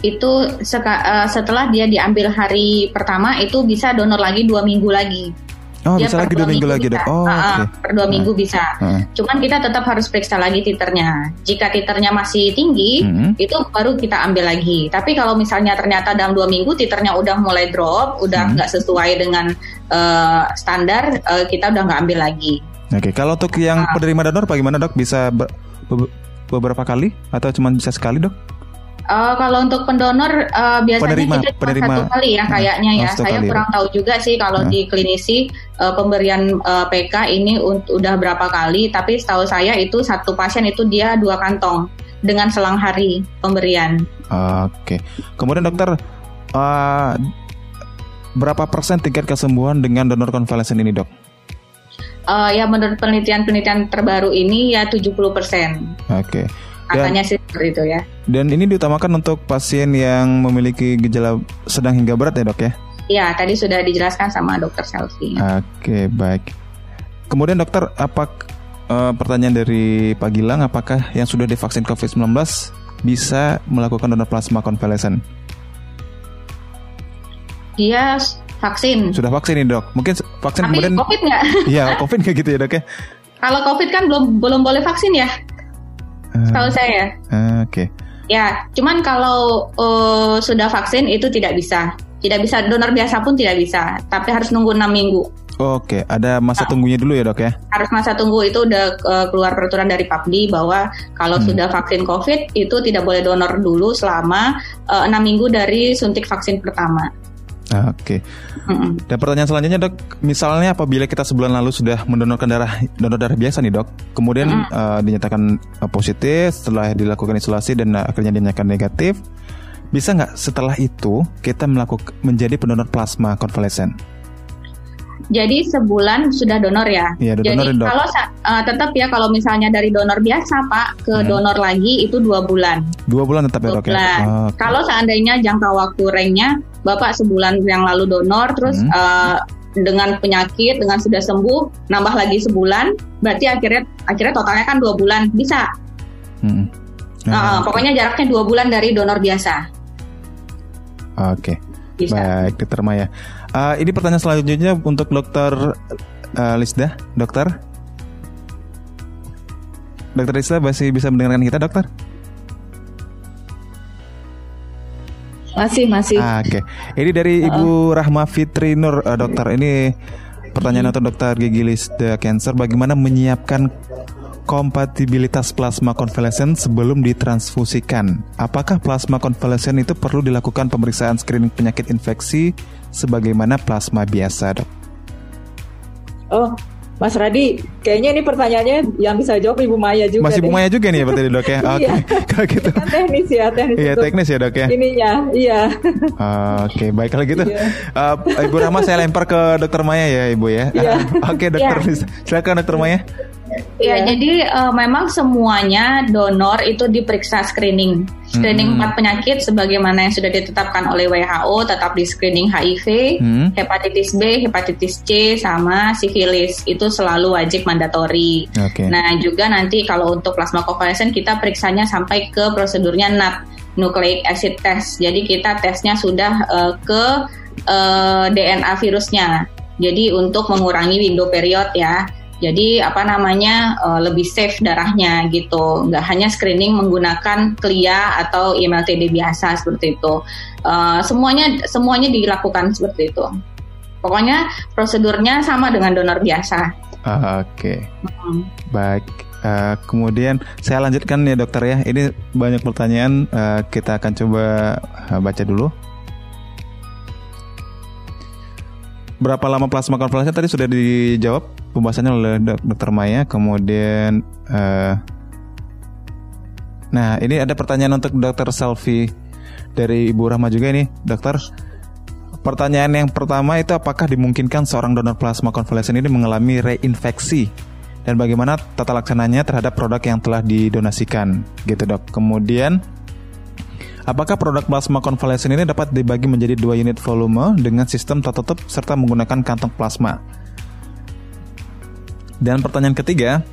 itu seka, uh, setelah dia diambil hari pertama itu bisa donor lagi dua minggu lagi. Oh dia bisa lagi dua minggu, lagi dok. Oh, uh, okay. Per dua minggu uh, bisa. Uh. Cuman kita tetap harus periksa lagi titernya. Jika titernya masih tinggi, hmm. itu baru kita ambil lagi. Tapi kalau misalnya ternyata dalam dua minggu titernya udah mulai drop, udah hmm. nggak hmm. sesuai dengan uh, standar, uh, kita udah nggak ambil lagi. Oke, okay. kalau untuk yang uh. penerima donor bagaimana dok? Bisa beberapa kali atau cuma bisa sekali dok? Uh, kalau untuk pendonor uh, biasanya penerima, kita cuma penerima. satu kali ya kayaknya ya. Oh, Saya kali, kurang ya. tahu juga sih kalau Hmm. di klinisi uh, pemberian uh, PK ini udah berapa kali. Tapi setahu saya itu satu pasien itu dia dua kantong dengan selang hari pemberian. Oke. Kemudian dokter, uh, berapa persen tingkat kesembuhan dengan donor konvalesen ini dok? Uh, ya menurut penelitian-penelitian terbaru ini ya 70 persen. Oke. Dan, Katanya sih seperti itu ya. dan ini diutamakan untuk pasien yang memiliki gejala sedang hingga berat ya dok ya? Ya tadi sudah dijelaskan sama dokter Selfie. Oke baik. Kemudian dokter, apa eh, pertanyaan dari Pak Gilang, apakah yang sudah divaksin COVID-19 bisa melakukan donor plasma konvalesen? Dia vaksin. Sudah vaksin nih dok? Mungkin vaksin Tapi kemudian COVID nggak? Iya COVID kayak gitu ya dok ya? Kalau COVID kan belum belum boleh vaksin ya, setahu saya. Oke. Ya, cuman kalau eh, sudah vaksin itu tidak bisa. Tidak bisa donor biasa pun tidak bisa, tapi harus nunggu 6 minggu. Oke, ada masa Ah. tunggunya dulu ya dok ya? Harus masa tunggu itu udah eh, keluar peraturan dari PAPDI bahwa kalau Hmm. sudah vaksin COVID itu tidak boleh donor dulu selama eh, 6 minggu dari suntik vaksin pertama. Oke. Mm-mm. Dan pertanyaan selanjutnya dok, misalnya apabila kita sebulan lalu sudah mendonorkan darah donor darah biasa nih dok, kemudian eh, dinyatakan eh, positif setelah dilakukan isolasi dan eh, akhirnya dinyatakan negatif, bisa nggak setelah itu kita melakukan menjadi pendonor plasma konvalesen? Jadi sebulan sudah donor ya. Iya, udah Jadi donorin, dok. kalau eh, tetap ya kalau misalnya dari donor biasa Pak ke Hmm. donor lagi itu dua bulan. Dua bulan tetap ya dok ya? bulan. Oke. Kalau seandainya jangka waktu rengnya Bapak sebulan yang lalu donor terus Hmm. eh, dengan penyakit dengan sudah sembuh nambah lagi sebulan berarti akhirnya akhirnya totalnya kan dua bulan bisa. Eh, Nah, pokoknya jaraknya dua bulan dari donor biasa. Oke. Bisa. Baik, dokter Maya. Eh, ini pertanyaan selanjutnya untuk dokter eh, Lisda, dokter. Dokter Lisda masih bisa mendengarkan kita, dokter? Masih masih. Ah, Oke, ini dari Ibu Rahma Fitri Nur, eh, dokter. Ini pertanyaan untuk dokter gigi Lisda Cancer. Bagaimana menyiapkan kompatibilitas plasma konvalesen sebelum ditransfusikan? Apakah plasma konvalesen itu perlu dilakukan pemeriksaan screening penyakit infeksi sebagaimana plasma biasa, dok? Oh, Mas Radi, kayaknya ini pertanyaannya yang bisa jawab Ibu Maya juga. Masih Bu deh. Maya juga nih ya berarti dok ya? Oke, Iya. kalau gitu. Kan teknis ya, teknis. Iya teknis ya dok ya. Ininya, iya. Oke, baik kalau gitu. Uh, Ibu Rahma saya lempar ke Dokter Maya ya, Ibu ya. Iya. Oke, Dokter. Silakan Dokter Maya. Ya, Iya. jadi eh, memang semuanya donor itu diperiksa screening. Screening Hmm. empat penyakit sebagaimana yang sudah ditetapkan oleh WHO, tetap di screening HIV, Hmm. hepatitis B, hepatitis C, sama sifilis. Itu selalu wajib mandatori. Oke. Nah, juga nanti kalau untuk plasma konvalesen kita periksanya sampai ke prosedurnya NAT, nucleic acid test. Jadi kita tesnya sudah eh, ke eh, DNA virusnya. Jadi untuk mengurangi window period ya. Jadi apa namanya eh, lebih safe darahnya gitu, nggak hanya screening menggunakan CLIA atau IMLTD biasa seperti itu. Eh, semuanya semuanya dilakukan seperti itu. Pokoknya prosedurnya sama dengan donor biasa. Oke. Hmm. Baik. Eh, kemudian saya lanjutkan ya dokter ya. Ini banyak pertanyaan. eh, kita akan coba baca dulu. Berapa lama plasma konvalesen tadi sudah dijawab pembahasannya oleh dok- dokter Maya. Kemudian, eh, nah ini ada pertanyaan untuk dokter Selfie dari Ibu Rahma juga nih, dokter. Pertanyaan yang pertama itu apakah dimungkinkan seorang donor plasma konvalesen ini mengalami reinfeksi dan bagaimana tata laksananya terhadap produk yang telah didonasikan gitu dok. Kemudian apakah produk plasma konvalesen ini dapat dibagi menjadi dua unit volume dengan sistem tertutup serta menggunakan kantong plasma? Dan pertanyaan ketiga,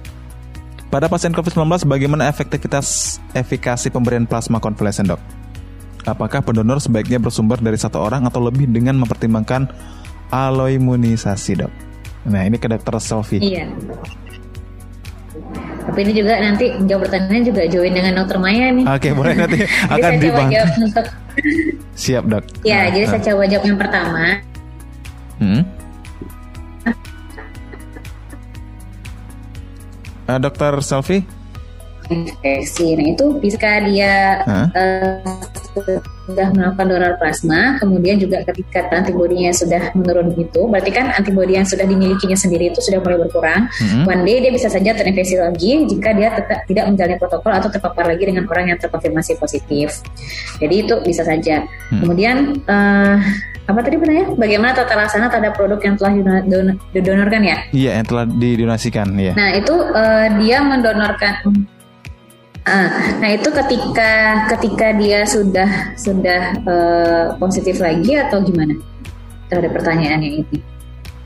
pada pasien COVID-19 bagaimana efektivitas efikasi pemberian plasma konvalesen dok? Apakah pendonor sebaiknya bersumber dari satu orang atau lebih dengan mempertimbangkan aloimunisasi dok? Nah ini ke dokter Selfie. Iya. Tapi ini juga nanti jawab pertanyaan juga join dengan dokter Maya nih. Oke boleh nanti Jadi akan dibahas. jawab untuk Siap dok. ya, Nah, jadi nah. saya coba jawab yang pertama. Hmm. Eh, dokter Selfie? infeksi. Nah itu bisa dia Hah? eh, sudah melakukan donor plasma, kemudian juga ketika antibodinya sudah menurun itu, berarti kan antibodi yang sudah dimilikinya sendiri itu sudah mulai berkurang. Mm-hmm. One day dia bisa saja terinfeksi lagi jika dia tetap tidak menjalani protokol atau terpapar lagi dengan orang yang terkonfirmasi positif. Jadi itu bisa saja. Mm. Kemudian uh, apa tadi pertanyaan? Bagaimana tata laksana terhadap produk yang telah didonorkan ya? Iya, yang telah didonasikan. Ya. Nah itu uh, dia mendonorkan Uh, nah itu ketika ketika dia sudah sudah uh, positif lagi atau gimana terhadap pertanyaannya ini?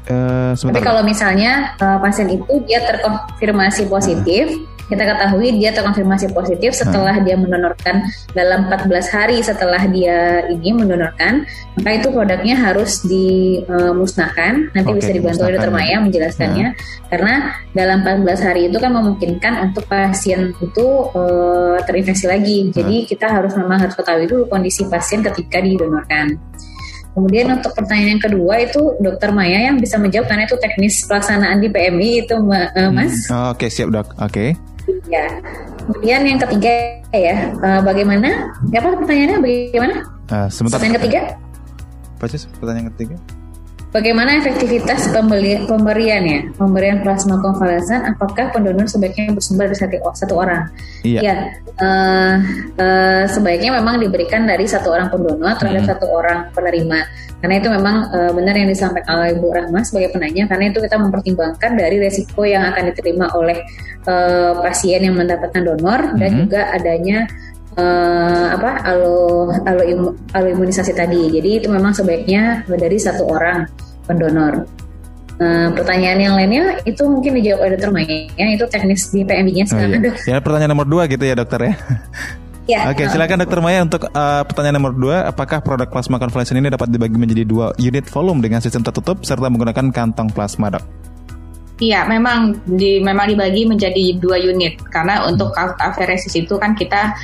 Uh, Tapi kalau misalnya uh, pasien itu dia terkonfirmasi positif, kita ketahui dia terkonfirmasi positif setelah hmm. dia mendonorkan dalam 14 hari setelah dia ini mendonorkan, maka itu produknya harus dimusnahkan. Nanti okay, bisa dibantu oleh Dr. Maya menjelaskannya. Hmm. Karena dalam 14 hari itu kan memungkinkan untuk pasien itu uh, terinfeksi lagi. Jadi hmm. kita harus memang harus ketahui dulu kondisi pasien ketika didonorkan. Kemudian untuk pertanyaan yang kedua itu Dokter Maya yang bisa menjawab karena itu teknis pelaksanaan di PMI itu uh, Mas. Hmm. Oh, Oke okay, siap dok. Oke. Okay. Ya. Kemudian yang ketiga ya, uh, bagaimana? Apa pertanyaannya bagaimana? Uh, sebentar. Yang ketiga? Sih pertanyaan ketiga? Bagaimana efektivitas pembeli, pemberiannya? Pemberian plasma konvalesen, apakah pendonor sebaiknya bersumber dari satu, satu orang? Iya. Ya, uh, uh, sebaiknya memang diberikan dari satu orang pendonor terhadap hmm. satu orang penerima. Karena itu memang uh, benar yang disampaikan oleh Bu Rahma sebagai penanya, karena itu kita mempertimbangkan dari resiko yang akan diterima oleh uh, pasien yang mendapatkan donor hmm. dan juga adanya uh, apa alo alo, imu, alo imunisasi tadi. Jadi itu memang sebaiknya dari satu orang pendonor. Uh, pertanyaan yang lainnya itu mungkin dijawab oleh dokter Maya itu teknis di PMB-nya sekarang oh, iya. Ya pertanyaan nomor dua gitu ya dokter ya. Ya, Oke, okay, silakan Dokter Maya untuk uh, pertanyaan nomor dua. Apakah produk plasma convalescent ini dapat dibagi menjadi dua unit volume dengan sistem tertutup serta menggunakan kantong plasma, dok? Iya, memang di memang dibagi menjadi dua unit karena hmm. untuk aferesis itu kan kita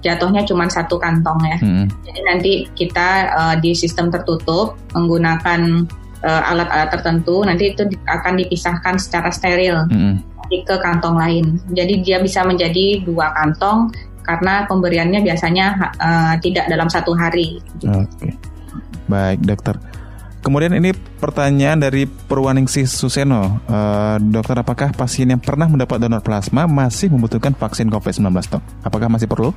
jatuhnya cuma satu kantong ya. Hmm. Jadi nanti kita uh, di sistem tertutup menggunakan uh, alat-alat tertentu nanti itu akan dipisahkan secara steril hmm. ke kantong lain. Jadi dia bisa menjadi dua kantong karena pemberiannya biasanya uh, tidak dalam satu hari. Oke, okay. baik dokter. Kemudian ini pertanyaan dari Purwaningsih Suseno. Uh, dokter, apakah pasien yang pernah mendapat donor plasma masih membutuhkan vaksin COVID-19, dok? Apakah masih perlu?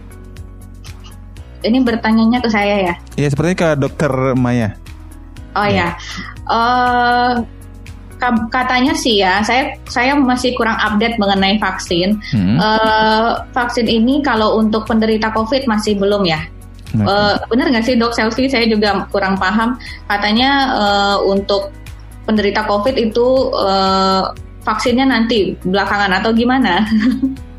Ini bertanyanya ke saya ya? Iya, sepertinya ke dokter Maya. Oh ya, uh, katanya sih ya, saya saya masih kurang update mengenai vaksin. Hmm. Uh, vaksin ini kalau untuk penderita COVID masih belum ya? Okay. Uh, benar nggak sih dok Selfie? Saya juga kurang paham. Katanya uh, untuk penderita COVID itu uh, vaksinnya nanti belakangan atau gimana?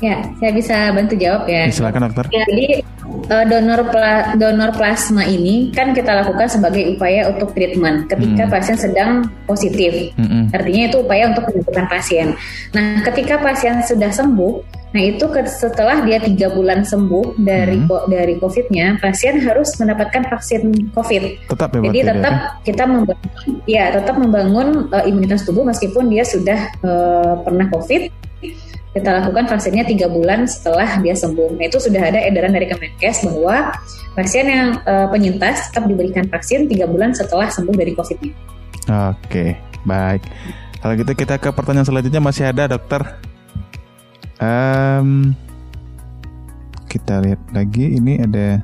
ya, saya bisa bantu jawab ya. Silakan dokter. Ya, jadi uh, donor pla donor plasma ini kan kita lakukan sebagai upaya untuk treatment ketika hmm. pasien sedang positif. Hmm. Artinya itu upaya untuk menyembuhkan pasien. Nah, ketika pasien sudah sembuh, nah itu setelah dia tiga bulan sembuh dari hmm. dari COVID-nya, pasien harus mendapatkan vaksin COVID. Tetap ya, Jadi tetap ya? kita membangun, ya tetap membangun uh, imunitas tubuh meskipun dia sudah uh, pernah COVID kita lakukan vaksinnya tiga bulan setelah dia sembuh. Nah, itu sudah ada edaran dari Kemenkes bahwa pasien yang uh, penyintas tetap diberikan vaksin tiga bulan setelah sembuh dari COVID-nya. Oke, baik. Kalau gitu kita ke pertanyaan selanjutnya masih ada dokter. Um, kita lihat lagi ini ada.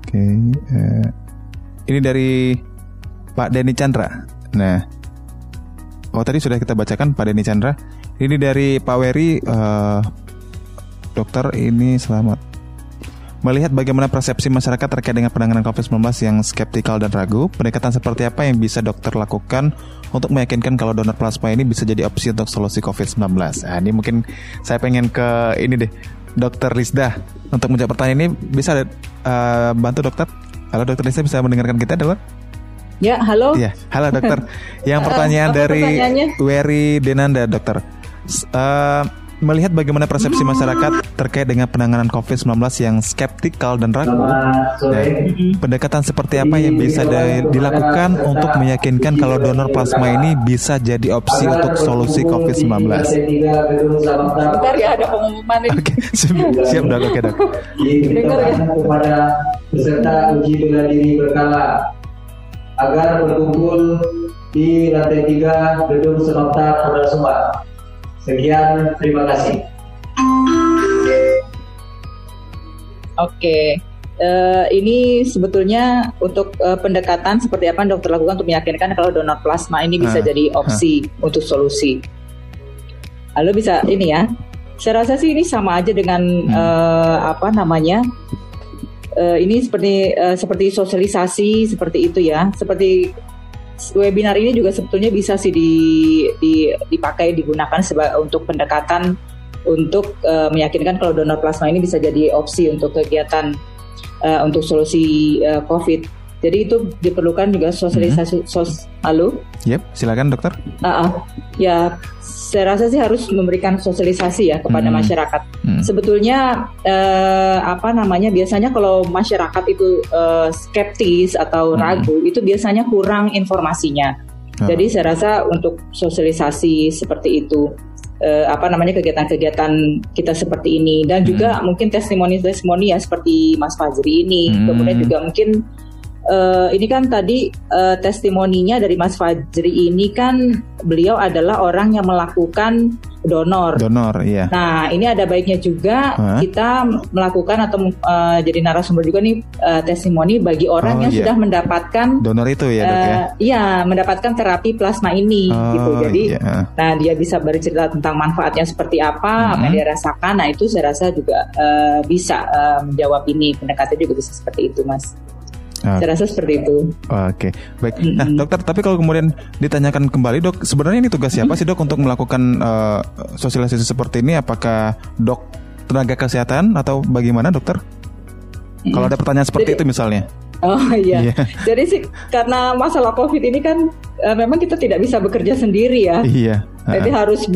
Oke, uh, ini dari Pak Denny Chandra. Nah, oh tadi sudah kita bacakan Pak Denny Chandra. Ini dari Pak Wery, uh, dokter ini selamat. Melihat bagaimana persepsi masyarakat terkait dengan penanganan COVID-19 yang skeptikal dan ragu, pendekatan seperti apa yang bisa dokter lakukan untuk meyakinkan kalau donor plasma ini bisa jadi opsi untuk solusi COVID-19? Nah, ini mungkin saya pengen ke ini deh, dokter Rizda. Untuk menjawab pertanyaan ini, bisa uh, bantu dokter? Halo dokter Rizda, bisa mendengarkan kita, dokter? Ya, halo. Ya, halo dokter. Yang pertanyaan uh, dari Wery Denanda, dokter uh, melihat bagaimana persepsi masyarakat terkait dengan penanganan COVID-19 yang skeptikal dan ragu. Nah, pendekatan seperti apa yang bisa dilakukan untuk meyakinkan kalau donor plasma ini bisa jadi opsi untuk solusi COVID-19? Bentar ya ada pengumuman ini. Oke, siap, siap dok, oke dok. Dengar ya. kepada peserta uji bela diri berkala agar berkumpul di lantai tiga gedung Senopta Kodam Sumbar. Sekian, terima kasih. Oke, uh, ini sebetulnya untuk uh, pendekatan seperti apa yang dokter lakukan untuk meyakinkan kalau donor plasma ini bisa uh, jadi opsi uh. untuk solusi. Lalu bisa ini ya, saya rasa sih ini sama aja dengan hmm. uh, apa namanya. Uh, ini seperti uh, seperti sosialisasi seperti itu ya, seperti webinar ini juga sebetulnya bisa sih di, di, dipakai digunakan sebagai untuk pendekatan untuk uh, meyakinkan kalau donor plasma ini bisa jadi opsi untuk kegiatan uh, untuk solusi uh, COVID. Jadi itu diperlukan juga sosialisasi mm -hmm. sos. Halo? Yep, silakan dokter. Uh, uh, ya, saya rasa sih harus memberikan sosialisasi ya kepada hmm. masyarakat. Hmm. Sebetulnya uh, apa namanya biasanya kalau masyarakat itu uh, skeptis atau hmm. ragu itu biasanya kurang informasinya. Oh. Jadi saya rasa untuk sosialisasi seperti itu uh, apa namanya kegiatan-kegiatan kita seperti ini dan juga hmm. mungkin testimoni-testimoni ya seperti Mas Fajri ini, hmm. kemudian juga mungkin uh, ini kan tadi uh, testimoninya dari Mas Fajri ini kan beliau adalah orang yang melakukan donor. Donor, iya. Nah, ini ada baiknya juga huh? kita melakukan atau uh, jadi narasumber juga nih uh, testimoni bagi orang oh, yang iya. sudah mendapatkan donor itu ya, Dok ya. Iya, mendapatkan terapi plasma ini oh, gitu. Jadi iya. nah dia bisa bercerita tentang manfaatnya seperti apa, mm-hmm. apa yang dia rasakan. Nah, itu saya rasa juga uh, bisa uh, menjawab ini. Pendekatnya juga bisa seperti itu, Mas. Okay. Saya rasa seperti itu. Oke, okay. baik. Mm -hmm. Nah, dokter, tapi kalau kemudian ditanyakan kembali, dok, sebenarnya ini tugas siapa mm -hmm. sih dok untuk melakukan uh, sosialisasi seperti ini? Apakah dok tenaga kesehatan atau bagaimana, dokter? Mm -hmm. Kalau ada pertanyaan seperti Jadi, itu misalnya. Oh iya. Yeah. Jadi sih karena masalah COVID ini kan uh, memang kita tidak bisa bekerja sendiri ya. Iya. Uh. Jadi harus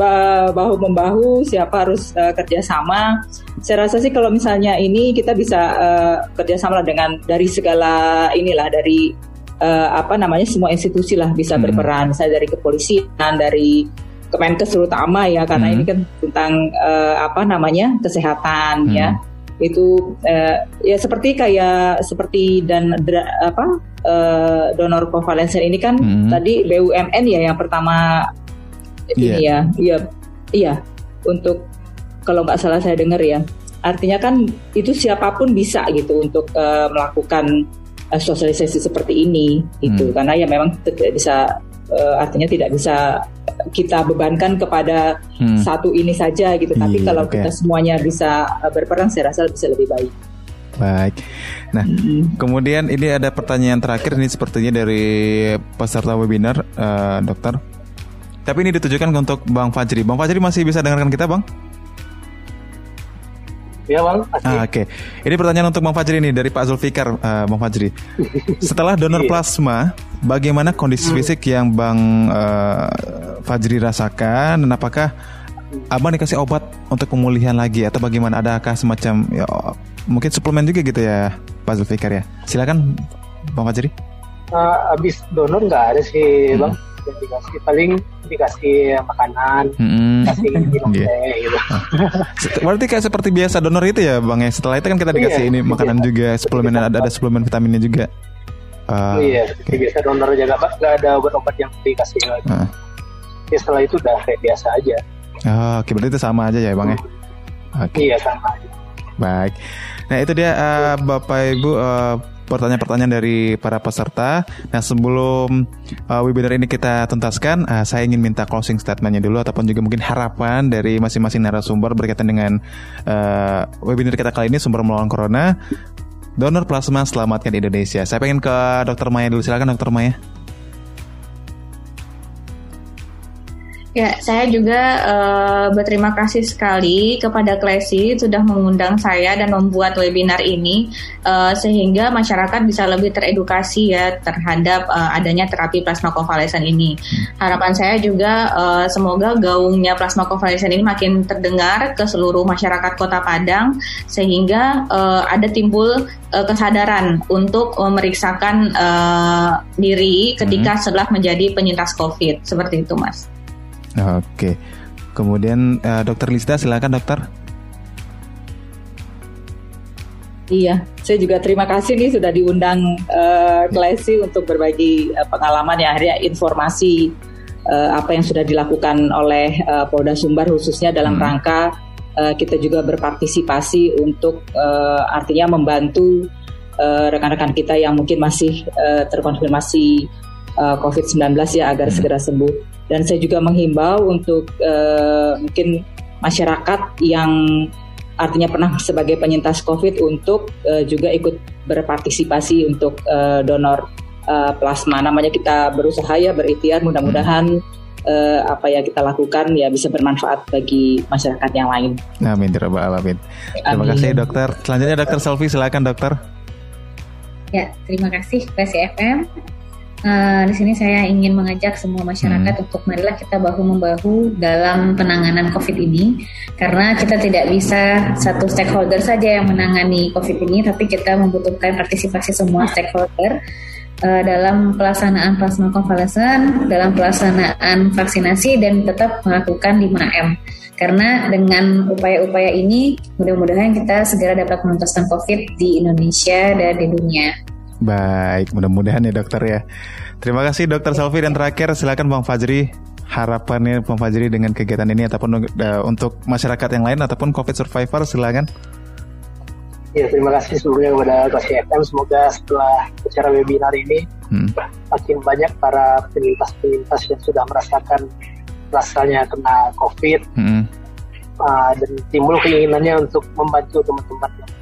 bahu membahu, siapa harus uh, kerjasama. Saya rasa sih kalau misalnya ini kita bisa uh, kerjasama dengan dari segala inilah dari uh, apa namanya semua institusi lah bisa hmm. berperan. Misalnya dari kepolisian, dari Kemenkes terutama ya karena hmm. ini kan tentang uh, apa namanya kesehatan ya. hmm. ya itu uh, ya seperti kayak seperti dan dra, apa uh, donor konvalensen ini kan hmm. tadi BUMN ya yang pertama yeah. ini ya iya iya untuk kalau nggak salah saya dengar ya artinya kan itu siapa pun bisa gitu untuk uh, melakukan uh, sosialisasi seperti ini itu hmm. karena ya memang tidak bisa uh, artinya tidak bisa kita bebankan kepada hmm. satu ini saja gitu. Tapi iya, kalau okay. kita semuanya bisa uh, berperan, saya rasa bisa lebih baik. Baik. Nah, hmm kemudian ini ada pertanyaan terakhir ini sepertinya dari peserta webinar, uh, dokter. Tapi ini ditujukan untuk Bang Fajri. Bang Fajri masih bisa dengarkan kita, Bang? Ya bang. Ah, Oke, okay. ini pertanyaan untuk Bang Fajri ini dari Pak Zulfikar, uh, Bang Fajri. Setelah donor iya. plasma, bagaimana kondisi hmm. fisik yang Bang uh, Fajri rasakan dan apakah Abang dikasih obat untuk pemulihan lagi atau bagaimana? Adakah semacam ya, mungkin suplemen juga gitu ya, Pak Zulfikar ya? Silakan, Bang Fajri. Uh, abis donor nggak ada sih, hmm. Bang yang dikasih paling dikasih makanan, hmm. kasih minum yeah. teh gitu. Ah. Berarti kayak seperti biasa donor itu ya bang ya. Setelah itu kan kita dikasih iya, ini makanan iya. juga, suplemen ada ada suplemen vitaminnya juga. Uh, iya, okay. biasa donor aja nggak ada obat-obat yang dikasih lagi. Uh. Ya setelah itu udah kayak biasa aja. Oh, oke okay. berarti itu sama aja ya bang ya. Okay. Iya sama aja. Baik. Nah itu dia uh, Bapak Ibu uh, pertanyaan-pertanyaan dari para peserta. Nah sebelum uh, webinar ini kita tuntaskan, uh, saya ingin minta closing statementnya dulu ataupun juga mungkin harapan dari masing-masing narasumber berkaitan dengan uh, webinar kita kali ini sumber melawan corona. Donor plasma selamatkan Indonesia. Saya pengen ke Dokter Maya dulu, silakan Dokter Maya. Ya, saya juga uh, berterima kasih sekali kepada Klesi sudah mengundang saya dan membuat webinar ini uh, sehingga masyarakat bisa lebih teredukasi ya terhadap uh, adanya terapi plasma konvalesen ini. Harapan saya juga uh, semoga gaungnya plasma konvalesen ini makin terdengar ke seluruh masyarakat Kota Padang sehingga uh, ada timbul uh, kesadaran untuk memeriksakan uh, diri ketika hmm. setelah menjadi penyintas COVID seperti itu, Mas. Oke. Kemudian uh, Dokter Lista silakan dokter. Iya, saya juga terima kasih nih sudah diundang uh, Klesi untuk berbagi uh, pengalaman ya akhirnya informasi uh, apa yang sudah dilakukan oleh uh, Polda Sumbar khususnya dalam hmm. rangka uh, kita juga berpartisipasi untuk uh, artinya membantu rekan-rekan uh, kita yang mungkin masih uh, terkonfirmasi uh, COVID-19 ya agar hmm. segera sembuh dan saya juga menghimbau untuk uh, mungkin masyarakat yang artinya pernah sebagai penyintas COVID untuk uh, juga ikut berpartisipasi untuk uh, donor uh, plasma. Namanya kita berusaha ya berikhtiar mudah-mudahan uh, apa yang kita lakukan ya bisa bermanfaat bagi masyarakat yang lain. Amin, ya alamin. Terima kasih dokter. Selanjutnya dokter Selvi silakan dokter. Ya, terima kasih PCFM. Uh, di sini saya ingin mengajak semua masyarakat hmm. untuk marilah kita bahu membahu dalam penanganan COVID ini, karena kita tidak bisa satu stakeholder saja yang menangani COVID ini, tapi kita membutuhkan partisipasi semua stakeholder uh, dalam pelaksanaan plasma konvalesen, dalam pelaksanaan vaksinasi dan tetap melakukan 5M. Karena dengan upaya-upaya ini, mudah-mudahan kita segera dapat menuntaskan COVID di Indonesia dan di dunia. Baik, mudah-mudahan ya dokter ya. Terima kasih dokter Selvi dan terakhir silakan Bang Fajri harapannya Bang Fajri dengan kegiatan ini ataupun uh, untuk masyarakat yang lain ataupun COVID survivor silakan. Ya terima kasih sebelumnya kepada Kosi FM. Semoga setelah acara webinar ini hmm. makin banyak para penyintas-penyintas yang sudah merasakan rasanya kena COVID hmm. uh, dan timbul keinginannya untuk membantu teman-teman yang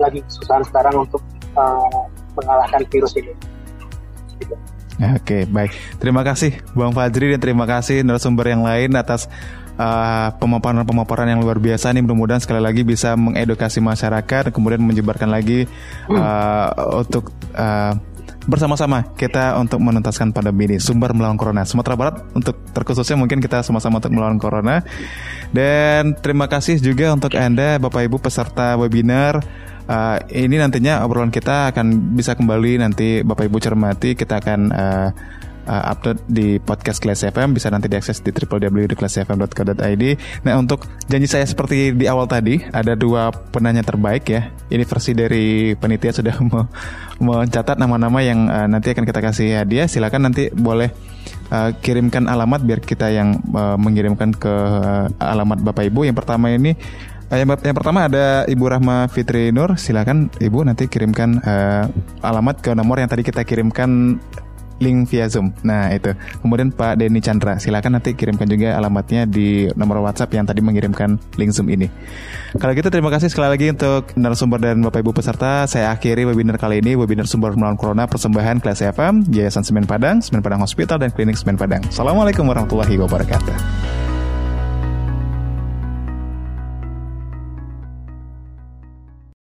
lagi kesusahan sekarang untuk uh, mengalahkan virus ini. Gitu. Oke, baik. Terima kasih Bang Fajri dan terima kasih narasumber yang lain atas uh, pemaparan-pemaparan yang luar biasa nih. Mudah-mudahan sekali lagi bisa mengedukasi masyarakat, kemudian menyebarkan lagi uh, untuk uh, bersama-sama kita untuk menuntaskan pandemi ini. Sumber melawan corona. Sumatera Barat untuk terkhususnya mungkin kita sama-sama untuk melawan corona. Dan terima kasih juga untuk Anda Bapak Ibu peserta webinar uh, ini nantinya obrolan kita akan bisa kembali nanti Bapak Ibu cermati kita akan uh, uh, upload di podcast Kelas FM bisa nanti diakses di www.kelasfm.co.id. Nah untuk janji saya seperti di awal tadi ada dua penanya terbaik ya. Ini versi dari penitia sudah mencatat nama-nama yang uh, nanti akan kita kasih hadiah. Silakan nanti boleh uh, kirimkan alamat biar kita yang uh, mengirimkan ke uh, alamat Bapak Ibu. Yang pertama ini yang, yang pertama ada Ibu Rahma Fitri Nur, silakan Ibu nanti kirimkan uh, alamat ke nomor yang tadi kita kirimkan link via Zoom. Nah, itu. Kemudian Pak Denny Chandra, silakan nanti kirimkan juga alamatnya di nomor WhatsApp yang tadi mengirimkan link Zoom ini. Kalau gitu terima kasih sekali lagi untuk narasumber dan Bapak Ibu peserta. Saya akhiri webinar kali ini, webinar sumber melawan corona persembahan kelas FM, Yayasan Semen Padang, Semen Padang Hospital dan Klinik Semen Padang. Assalamualaikum warahmatullahi wabarakatuh.